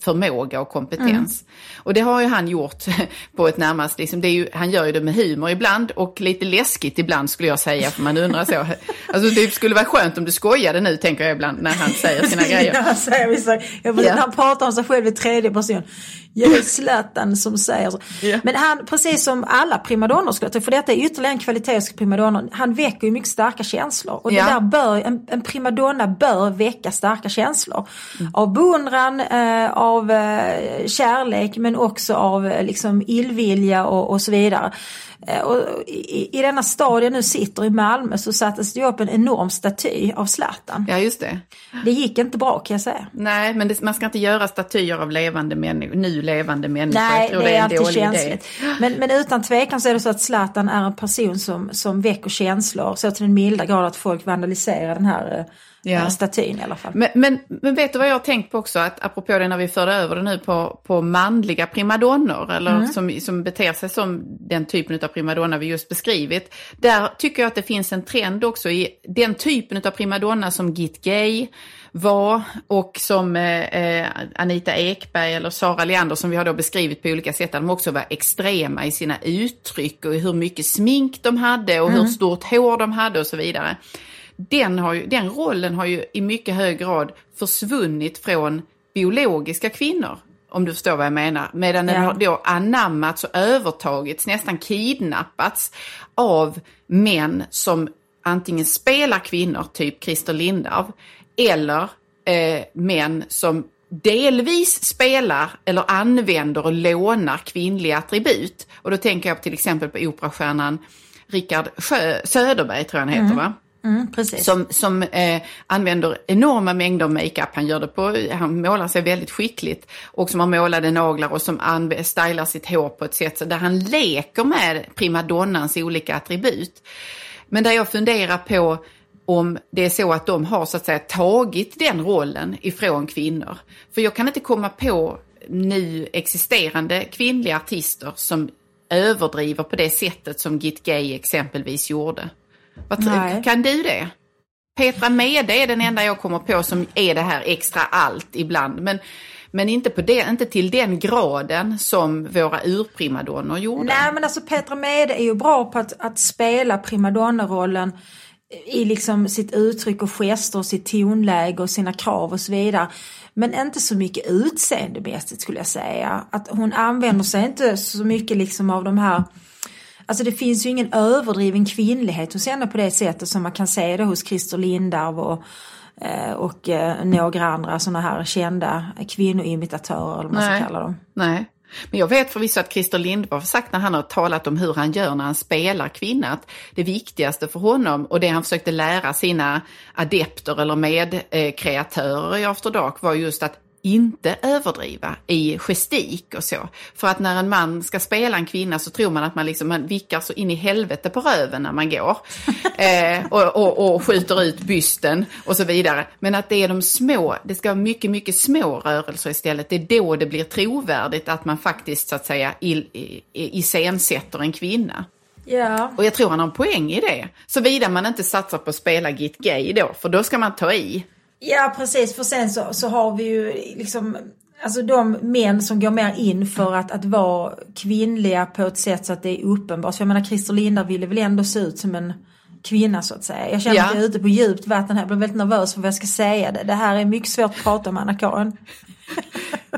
förmåga och kompetens. Mm. Och det har ju han gjort på ett närmast, liksom, det är ju, han gör ju det med humor ibland och lite läskigt ibland skulle jag säga, för man undrar så. Alltså det skulle vara skönt om du skojade nu, tänker jag ibland, när han säger sina grejer. ja, han, säger vissa, jag vill, ja. han pratar om sig själv i tredje person. Är Zlatan som säger så. Yeah. Men han, precis som alla primadonnor skulle jag för detta är ytterligare en kvalitet hos primadonnor, han väcker ju mycket starka känslor. Och yeah. det där bör, en, en primadonna bör väcka starka känslor. Mm. Av beundran, eh, av eh, kärlek men också av eh, liksom illvilja och, och så vidare. Eh, och i, I denna stad jag nu sitter i Malmö så sattes det upp en enorm staty av Zlatan. Ja just det. Det gick inte bra kan jag säga. Nej men det, man ska inte göra statyer av levande människor, nu levande människor. Nej det är, det är alltid känsligt. Men, men utan tvekan så är det så att Zlatan är en person som, som väcker känslor så till den milda grad att folk vandaliserar den här eh, ja. statyn i alla fall. Men, men, men, vet du vad jag har tänkt på också, att apropå det när vi förde över det nu på, på manliga primadonnor, eller mm. som, som beter sig som den typen av primadonna vi just beskrivit. Där tycker jag att det finns en trend också i den typen av primadonna som Git Gay var och som eh, eh, Anita Ekberg eller Sara Leander som vi har då beskrivit på olika sätt, de också var extrema i sina uttryck och hur mycket smink de hade och mm. hur stort hår de hade och så vidare den, har ju, den rollen har ju i mycket hög grad försvunnit från biologiska kvinnor. Om du förstår vad jag menar. Medan ja. den har då anammats och övertagits, nästan kidnappats av män som antingen spelar kvinnor, typ Christer Lindarw, eller eh, män som delvis spelar eller använder och lånar kvinnliga attribut. Och då tänker jag till exempel på operastjärnan Rickard Söderberg, tror jag han heter mm. va? Mm, som som eh, använder enorma mängder makeup. Han, gör det på, han målar sig väldigt skickligt och som har målade naglar och som stylar sitt hår på ett sätt där han leker med primadonnans olika attribut. Men där jag funderar på om det är så att de har så att säga tagit den rollen ifrån kvinnor. För jag kan inte komma på nu existerande kvinnliga artister som överdriver på det sättet som Git Gay exempelvis gjorde. Vad, kan du det? Petra Mede är den enda jag kommer på som är det här extra allt ibland. Men, men inte, på det, inte till den graden som våra urprimadonnor gjorde. Nej men alltså Petra Mede är ju bra på att, att spela primadonnarollen i liksom sitt uttryck och gester och sitt tonläge och sina krav och så vidare. Men inte så mycket utseendemässigt skulle jag säga. Att hon använder sig inte så mycket liksom av de här Alltså det finns ju ingen överdriven kvinnlighet hos henne på det sättet som man kan se det hos Christer Lindarw och, eh, och eh, några andra sådana här kända kvinnoimitatörer eller vad man ska kalla dem. Nej. Men jag vet förvisso att Christer Lindberg har sagt när han har talat om hur han gör när han spelar kvinna, att det viktigaste för honom och det han försökte lära sina adepter eller medkreatörer i After Dark var just att inte överdriva i gestik och så. För att när en man ska spela en kvinna så tror man att man liksom man vickar så in i helvete på röven när man går. eh, och, och, och, skjuter ut bysten och så vidare. Men att det är de små, det ska vara mycket, mycket små rörelser istället. Det är då det blir trovärdigt att man faktiskt så att säga iscensätter en kvinna. Ja. Och jag tror han har en poäng i det. Såvida man inte satsar på att spela Git Gay då, för då ska man ta i. Ja precis, för sen så, så har vi ju liksom Alltså de män som går mer in för att, att vara kvinnliga på ett sätt så att det är uppenbart. För jag menar Christer Lindar ville väl ändå se ut som en kvinna så att säga. Jag känner ja. att jag är ute på djupt vatten här. Jag blir väldigt nervös för vad jag ska säga. Det, det här är mycket svårt att prata om Anna-Karin.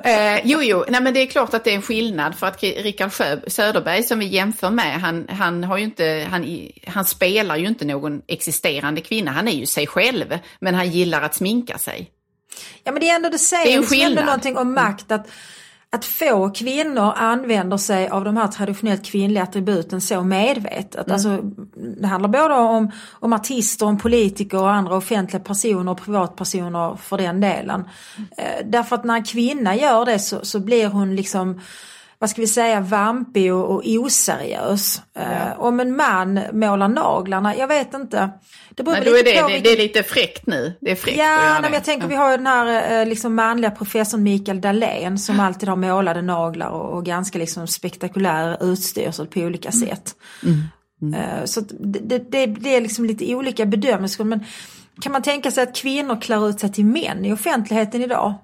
Eh, jo, jo, nej men det är klart att det är en skillnad för att Rickard Söderberg som vi jämför med, han, han, har ju inte, han, han spelar ju inte någon existerande kvinna, han är ju sig själv, men han gillar att sminka sig. Ja men det är ändå, det säger det är en skillnad. någonting om makt att att få kvinnor använder sig av de här traditionellt kvinnliga attributen så medvetet. Mm. Alltså, det handlar både om, om artister, om politiker och andra offentliga personer och privatpersoner för den delen. Eh, därför att när en kvinna gör det så, så blir hon liksom vad ska vi säga, vampig och, och oseriös. Eh, om en man målar naglarna, jag vet inte. Det beror Nej, då är lite det, på det, det är lite fräckt nu. Det är fräckt Ja, nej, men det. jag tänker Ja. vi har ju den här eh, liksom manliga professorn Mikael Dahlén som alltid har målade naglar och, och ganska liksom spektakulär utstyrsel på olika sätt. Eh, Så att det, det, det, det är liksom lite olika bedömningar. Men kan man tänka sig att kvinnor klär ut sig till män i offentligheten idag?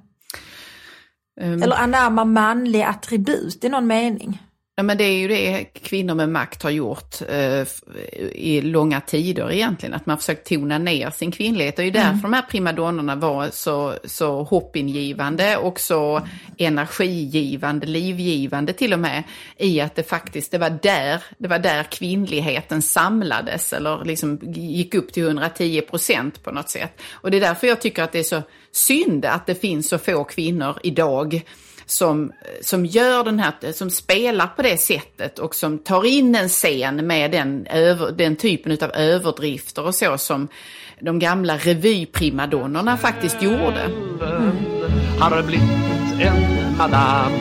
Mm. Eller anammar manliga attribut i någon mening? Ja, men det är ju det kvinnor med makt har gjort eh, i långa tider egentligen. Att man har försökt tona ner sin kvinnlighet. Det är ju därför de här primadonnorna var så, så hoppingivande och så energigivande, livgivande till och med. I att det faktiskt, det var där, det var där kvinnligheten samlades eller liksom gick upp till 110 procent på något sätt. Och det är därför jag tycker att det är så synd att det finns så få kvinnor idag som, som gör den här, som spelar på det sättet och som tar in en scen med den, över, den typen av överdrifter och så som de gamla revyprimadonnorna faktiskt gjorde. Har blivit en madam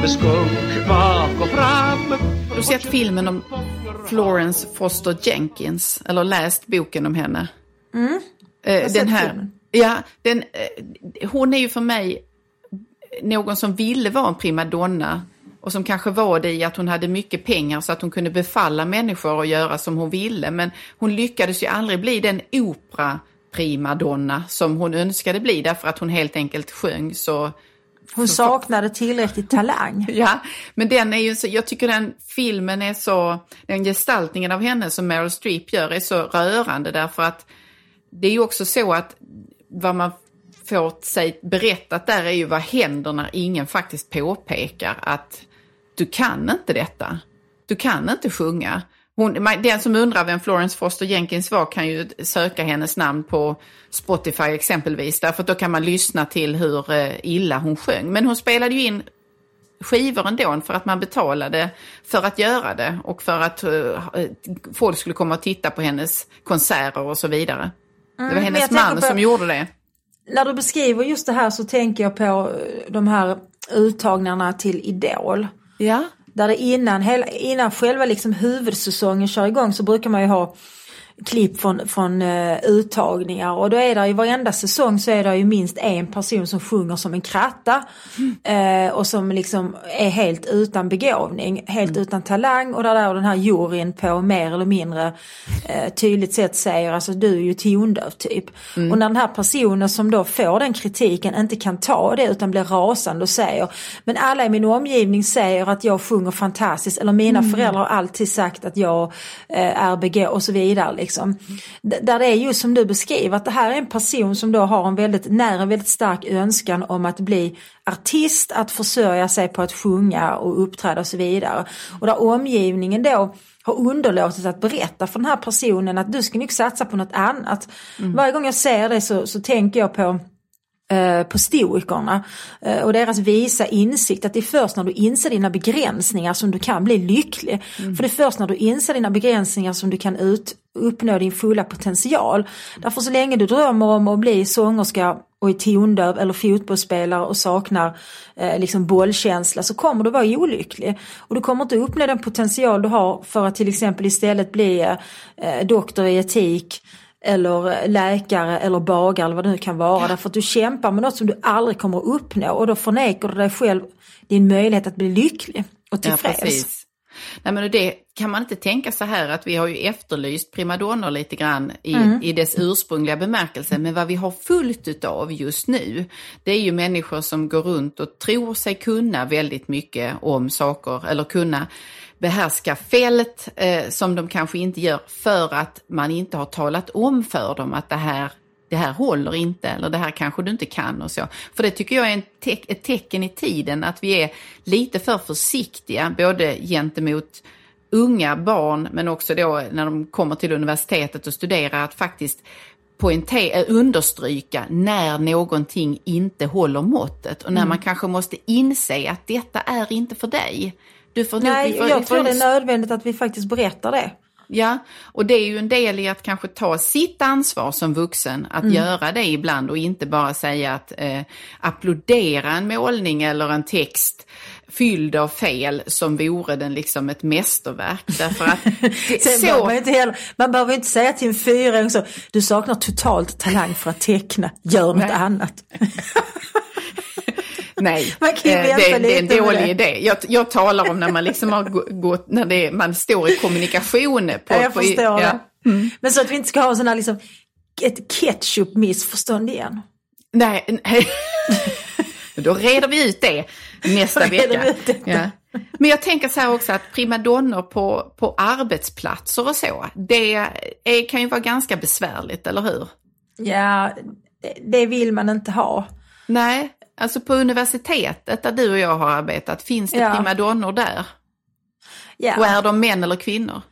med skunk bak och fram Har du sett filmen om Florence Foster Jenkins? Eller läst boken om henne? Mm. sett den här, filmen. Ja, den, eh, hon är ju för mig någon som ville vara en primadonna och som kanske var det i att hon hade mycket pengar så att hon kunde befalla människor att göra som hon ville. Men hon lyckades ju aldrig bli den opera primadonna som hon önskade bli därför att hon helt enkelt sjöng så Hon saknade tillräckligt talang. Ja, men den är ju så, jag tycker den filmen är så, den gestaltningen av henne som Meryl Streep gör är så rörande därför att det är ju också så att vad man får sig berättat där är ju vad händer när ingen faktiskt påpekar att du kan inte detta. Du kan inte sjunga. Hon, den som undrar vem Florence Foster Jenkins var kan ju söka hennes namn på Spotify exempelvis. Därför att då kan man lyssna till hur eh, illa hon sjöng. Men hon spelade ju in skivor ändå för att man betalade för att göra det och för att eh, eh, folk skulle komma och titta på hennes konserter och så vidare det var hennes man på- som gjorde det. När du beskriver just det här så tänker jag på eh, de här uttagningarna till Idol. Ja. Där det innan, innan själva liksom huvudsäsongen kör igång så brukar man ju ha klipp från, från eh, uttagningar. Och då är det i varenda säsong så är det ju minst en person som sjunger som en kratta. Eh, och som liksom är helt utan begåvning, helt utan talang. Och där, där den här juryn på mer eller mindre eh, tydligt sätt säger alltså du är ju tondöv typ. Och när den här personen som då får den kritiken inte kan ta det utan blir rasande och säger men alla i min omgivning säger att jag sjunger fantastiskt eller mina föräldrar har alltid sagt att jag är begåvad och så vidare. Liksom. Där det är just som du beskriver att det här är en person som då har en väldigt nära, en väldigt stark önskan om att bli artist, att försörja sig på att sjunga och uppträda och så vidare. Och där omgivningen då har underlåtit att berätta för den här personen att du ska nog satsa på något annat. Varje gång jag ser det så, så tänker jag på eh, på stoikerna eh, och deras visa insikt att det är först när du inser dina begränsningar som du kan bli lycklig. För det är först när du inser dina begränsningar som du kan ut, uppnå din fulla potential. Därför så länge du drömmer om att bli sångerska och är tondöv eller fotbollsspelare och saknar eh, liksom bollkänsla så kommer du vara olycklig. Och du kommer inte uppnå den potential du har för att till exempel istället bli eh, doktor i etik eller läkare eller bagare eller vad det nu kan vara. Därför att du kämpar med något som du aldrig kommer att uppnå och då förnekar du dig själv din möjlighet att bli lycklig och Ja, tillfreds. precis. Nej, men det kan man inte tänka så här att vi har ju efterlyst primadonnor lite grann i, Mm. i dess ursprungliga bemärkelse. Men vad vi har fullt utav just nu, det är ju människor som går runt och tror sig kunna väldigt mycket om saker eller kunna behärska fält eh, som de kanske inte gör för att man inte har talat om för dem att det här det här håller inte eller det här kanske du inte kan och så. För det tycker jag är te- ett tecken i tiden att vi är lite för försiktiga både gentemot unga barn men också då när de kommer till universitetet och studerar att faktiskt poängtera, eh, understryka när någonting inte håller måttet och när Mm. man kanske måste inse att detta är inte för dig. Du får, nog- Nej, får, jag vi tror det är nödvändigt att vi faktiskt berättar det. Ja, och det är ju en del i att kanske ta sitt ansvar som vuxen, att göra det ibland och inte bara säga att eh, applådera en målning eller en text fylld av fel som vore den liksom ett mästerverk. Därför att det, så, man, inte heller, man behöver inte säga till en fyraåring så, du saknar totalt talang för att teckna, gör något Nej. annat. nej, eh, vänta det, det är en dålig det. idé. Jag, jag talar om när man liksom har gå- gått, när det, man står i kommunikation. På, Ja, jag på, förstår ja. det. Men så att vi inte ska ha här liksom, ett ketchup-missförstånd igen. Nej, nej. Då reder vi ut det nästa vecka. Ja. Men jag tänker så här också att primadonnor på, på arbetsplatser och så, det är, kan ju vara ganska besvärligt, eller hur? Ja, det, det vill man inte ha. Nej, alltså på universitetet där du och jag har arbetat, finns det Ja. primadonnor där? Ja. Och är de män eller kvinnor?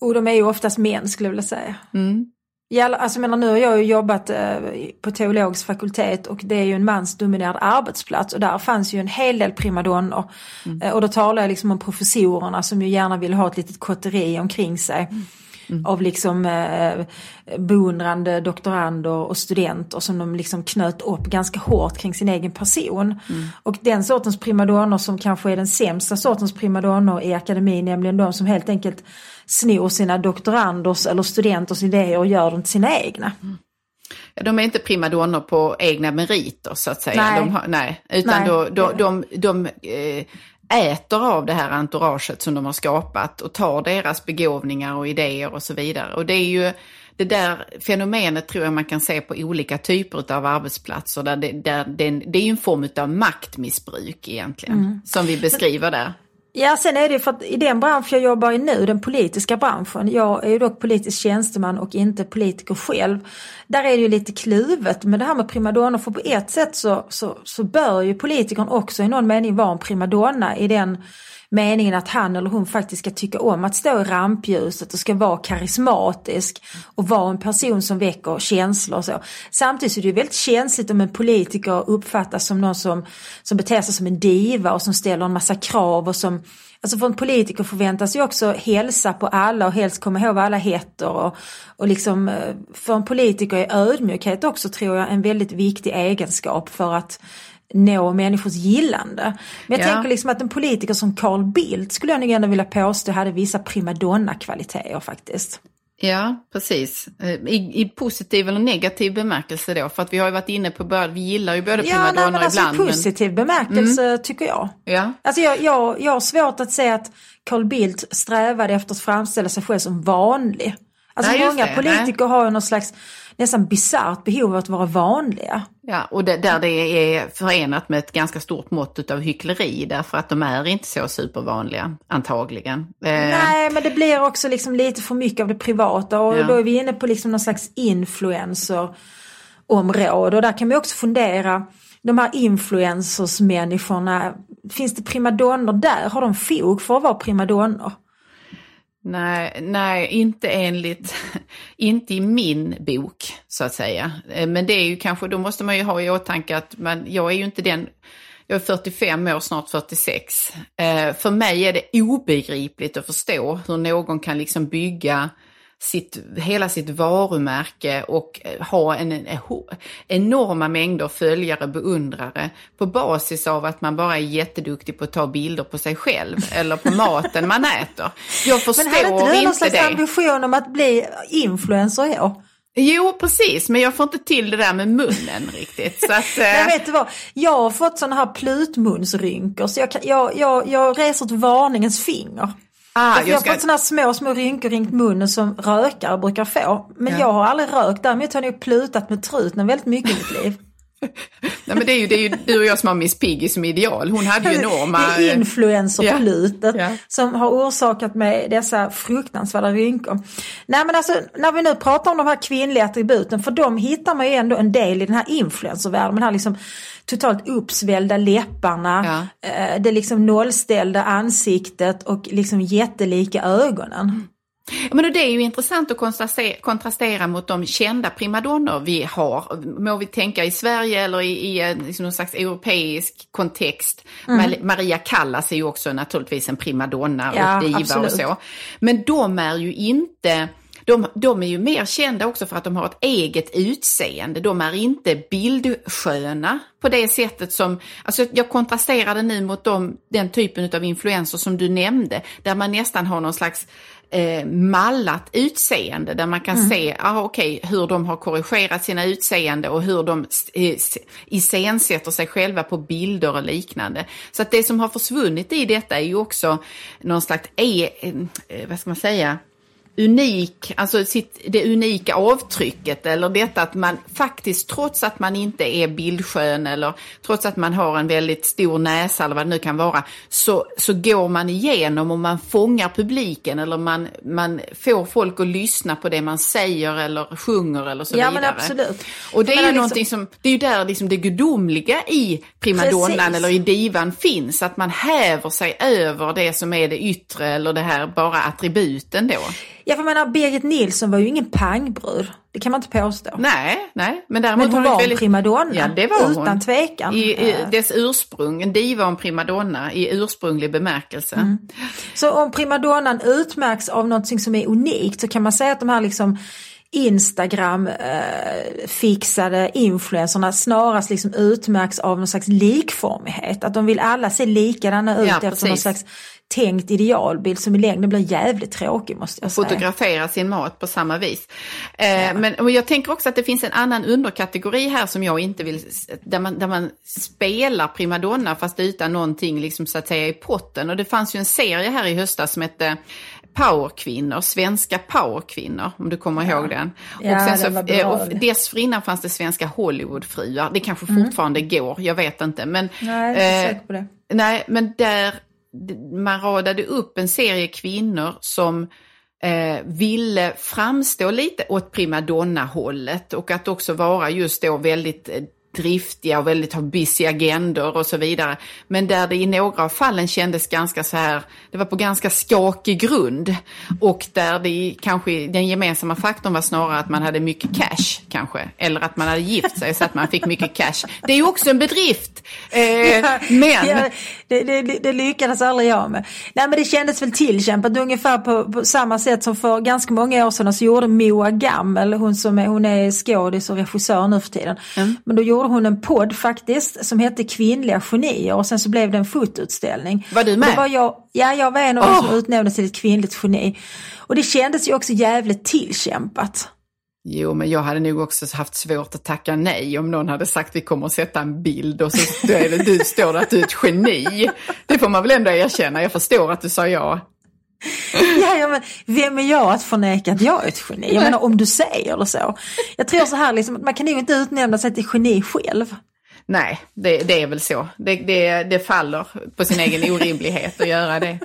Och de är ju oftast män skulle jag vilja säga. Mm. Ja, alltså, menar, nu har jag ju jobbat eh, på teologisk fakultet och det är ju en mansdominerad arbetsplats och där fanns ju en hel del primadonnor. Eh, och då talar jag liksom om professorerna som ju gärna vill ha ett litet kotteri omkring sig. Av liksom eh, beundrande doktorander och studenter som de liksom knöt upp ganska hårt kring sin egen person. Och den sortens primadonnor som kanske är den sämsta sortens primadonnor i akademin, nämligen de som helt enkelt snor sina doktoranders eller studenters idéer och gör dem till sina egna. Ja, de är inte primadonnor på egna meriter så att säga. Nej. Har, nej utan Nej. Då, de, de, de eh, äter av det här entouraget som de har skapat och tar deras begåvningar och idéer och så vidare. Och det är ju det där fenomenet tror jag man kan se på olika typer av arbetsplatser. Där det, där det, det är ju en form av maktmissbruk egentligen, Mm. som vi beskriver där. Ja, sen är det ju för att i den bransch jag jobbar i nu, den politiska branschen, jag är ju dock politisk tjänsteman och inte politiker själv. Där är det ju lite kluvet med det här med primadonna, för på ett sätt så, så, så bör ju politikern också i någon mening vara en primadonna i den meningen att han eller hon faktiskt ska tycka om att stå i rampljuset och ska vara karismatisk och vara en person som väcker känslor och så. Samtidigt så är det ju väldigt känsligt om en politiker uppfattas som någon som, som beter sig som en diva och som ställer en massa krav och som Alltså för en politiker förväntas ju också hälsa på alla och helst komma ihåg vad alla heter. Och, och liksom, eh, för en politiker är ödmjukhet också tror jag en väldigt viktig egenskap för att nå människors gillande. Men jag Ja. tänker liksom att en politiker som Carl Bildt skulle jag nog ändå vilja påstå hade vissa primadonna-kvaliteter faktiskt. Ja, precis. Eh, I, I positiv eller negativ bemärkelse då, för att vi har ju varit inne på, både- vi gillar ju både Ja, nej, primadonnor men alltså ibland. i positiv bemärkelse tycker jag. Men, ja. Alltså jag, jag, jag har svårt att se att Carl Bildt strävade efter att framställa sig själv som vanlig. Alltså Nej, många det, politiker har ju någon slags nästan bisarrt behov av att vara vanliga. Ja, och det, där det är förenat med ett ganska stort mått av hyckleri därför att de är inte så supervanliga, antagligen. Eh, Nej, men det blir också liksom lite för mycket av det privata och Ja. då är vi inne på liksom någon slags influencer-område och där kan vi också fundera, de här influencers-människorna, finns det primadonnor där? Har de fog för att vara primadonnor? Nej, nej, inte enligt, inte i min bok så att säga. Eh, men det är ju kanske, då måste man ju ha i åtanke att man, jag är ju inte den, jag är 45 år, snart 46. Eh, för mig är det obegripligt att förstå hur någon kan liksom bygga sitt, hela sitt varumärke och eh, ha en, en, enorma mängder följare, beundrare på basis av att man bara är jätteduktig på att ta bilder på sig själv eller på maten man äter. Jag förstår Men hade inte du någon inte slags det. ambition om att bli influencer i år? Jo, precis, men jag får inte till det där med munnen riktigt. Så att, Nej, eh, vet du vad? Jag har fått sådana här plutmunsrynkor så jag, kan, jag, jag, jag reser ett varningens finger. Ah, jag, jag har ska, fått sådana små, små rynkor runt munnen som rökare brukar få. Men Ja. jag har aldrig rökt, däremot har jag nog plutat med truten väldigt mycket i mitt liv. nej, men det, är ju, det är ju du och jag som har Miss Piggy som ideal. Hon hade ju enorma... Det är influencerplutet Ja. som har orsakat mig dessa fruktansvärda rynkor. Nej men alltså när vi nu pratar om de här kvinnliga attributen, för de hittar man ju ändå en del i den här influencervärlden. Den här liksom totalt uppsvällda läpparna, eh, det liksom nollställda ansiktet och liksom jättelika ögonen. Ja, Men det är ju intressant att kontrastera, mot de kända primadonnor vi har. Må vi tänka i Sverige eller i, i en, liksom någon slags europeisk kontext. Mm. Ma- Maria Callas är ju också naturligtvis en primadonna Ja, och diva absolut. och så. Men de är ju inte de, de är ju mer kända också för att de har ett eget utseende. De är inte bildsköna på det sättet som, alltså jag kontrasterade nu mot de, den typen av influenser som du nämnde, där man nästan har någon slags eh, mallat utseende där man kan se ah, okay, hur de har korrigerat sina utseende och hur de eh, iscensätter sig själva på bilder och liknande. Så att det som har försvunnit i detta är ju också någon slags, e, eh, vad ska man säga, unik, alltså sitt, det unika avtrycket eller detta att man faktiskt trots att man inte är bildskön eller trots att man har en väldigt stor näsa eller vad det nu kan vara så, så går man igenom och man fångar publiken eller man, man får folk att lyssna på det man säger eller sjunger eller så Ja, vidare. men absolut. Och det är ju någonting liksom- som, det är ju där liksom det gudomliga i primadonnan Precis. eller i divan finns, att man häver sig över det som är det yttre eller det här bara attributen då. Ja, för jag menar, Birgit Nilsson var ju ingen pangbrud. Det kan man inte påstå. Nej, nej, men däremot Men hon har var det en väldigt... primadonna. Ja, det var utan hon. tvekan. I, i dess ursprung, en diva och en primadonna i ursprunglig bemärkelse. Mm. Så om primadonnan utmärks av något som är unikt så kan man säga att de här liksom Instagram-fixade influencerna snarast liksom utmärks av någon slags likformighet. Att de vill alla se likadana ut Ja, efter någon slags tänkt idealbild som i längden blir jävligt tråkig måste jag säga. fotografera sin mat på samma vis. Eh, men, och jag tänker också att det finns en annan underkategori här som jag inte vill, där man, där man spelar primadonna fast utan någonting liksom så att säga i potten. Och det fanns ju en serie här i höstas som hette Powerkvinnor, svenska powerkvinnor, om du kommer ihåg den. Ja, var bra. eh, och dessförinnan fanns det svenska Hollywoodfruar, det kanske fortfarande går, jag vet inte. Men, Mm. Nej, jag är inte eh, säker på det. Nej, men där man radade upp en serie kvinnor som eh, ville framstå lite åt primadonna-hållet och att också vara just då väldigt eh, driftiga och väldigt ha busy agendor och så vidare. Men där det i några av fallen kändes ganska så här, det var på ganska skakig grund och där det kanske den gemensamma faktorn var snarare att man hade mycket cash kanske, eller att man hade gift sig så att man fick mycket cash. Det är ju också en bedrift. Eh, men... Ja, det, det, det lyckades aldrig jag med. Nej men det kändes väl tillkämpat ungefär på, på samma sätt som för ganska många år sedan så gjorde Moa Gammel, hon som är, hon är skådis och regissör nu för tiden. Mm. Men då gjorde hon en podd faktiskt som hette Kvinnliga genier och sen så blev det en fotoutställning. Var du med? Det var jag, ja jag var en av de Åh! som utnämndes till ett kvinnligt geni. Och det kändes ju också jävligt tillkämpat. Jo, men jag hade nog också haft svårt att tacka nej om någon hade sagt vi kommer att sätta en bild och så är det, du står att du är ett geni. Det får man väl ändå erkänna. Jag förstår att du sa ja. Ja, ja, men vem är jag att förneka att jag är ett geni? Jag menar om du säger det så. Jag tror så här, liksom, man kan ju inte utnämna sig till geni själv. Nej, det, det är väl så. Det, det, det faller på sin egen orimlighet att göra det.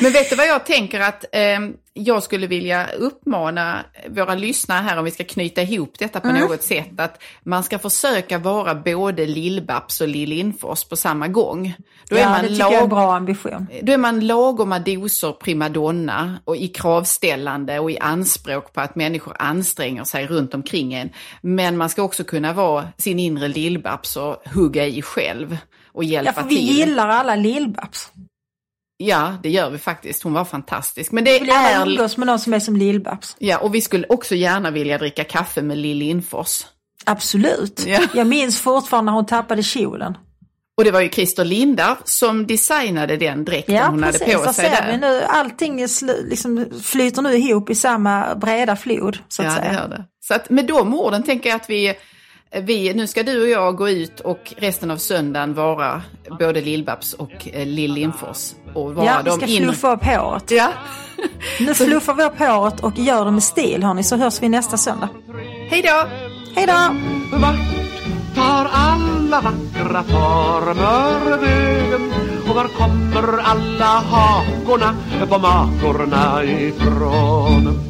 Men vet du vad jag tänker att eh, jag skulle vilja uppmana våra lyssnare här om vi ska knyta ihop detta på något sätt. Att man ska försöka vara både Lill-Babs och Lill Lindfors på samma gång. Då är Ja, man det tycker jag är en lag- bra ambition. Då är man lagoma doser primadonna och i kravställande och i anspråk på att människor anstränger sig runt omkring en. Men man ska också kunna vara sin inre lillbabs och hugga i själv och Ja, hjälpa för vi till. gillar alla Lill-Babs. Ja, det gör vi faktiskt. Hon var fantastisk. Men det Vi vill är... umgås med någon som är som Lill-Babs. Ja, och vi skulle också gärna vilja dricka kaffe med Lill Lindfors. Absolut. Ja. Jag minns fortfarande när hon tappade kjolen. Och det var ju Christer Lindar som designade den dräkten Ja, hon precis. hade på sig ser vi där. nu. Allting liksom flyter nu ihop i samma breda flod, så att Ja, det säga. gör det. Så att med de orden tänker jag att vi, vi, nu ska du och jag gå ut och resten av söndagen vara både Lill-Babs och eh, Lill Lindfors. Och vara Ja, vi ska in... fluffa upp håret. Ja. Nu fluffar vi upp håret och gör det med stil hörni, så hörs vi nästa söndag. Hej då! Hej då! Vart tar alla vackra former vägen? Och var kommer alla hakorna på makorna ifrån?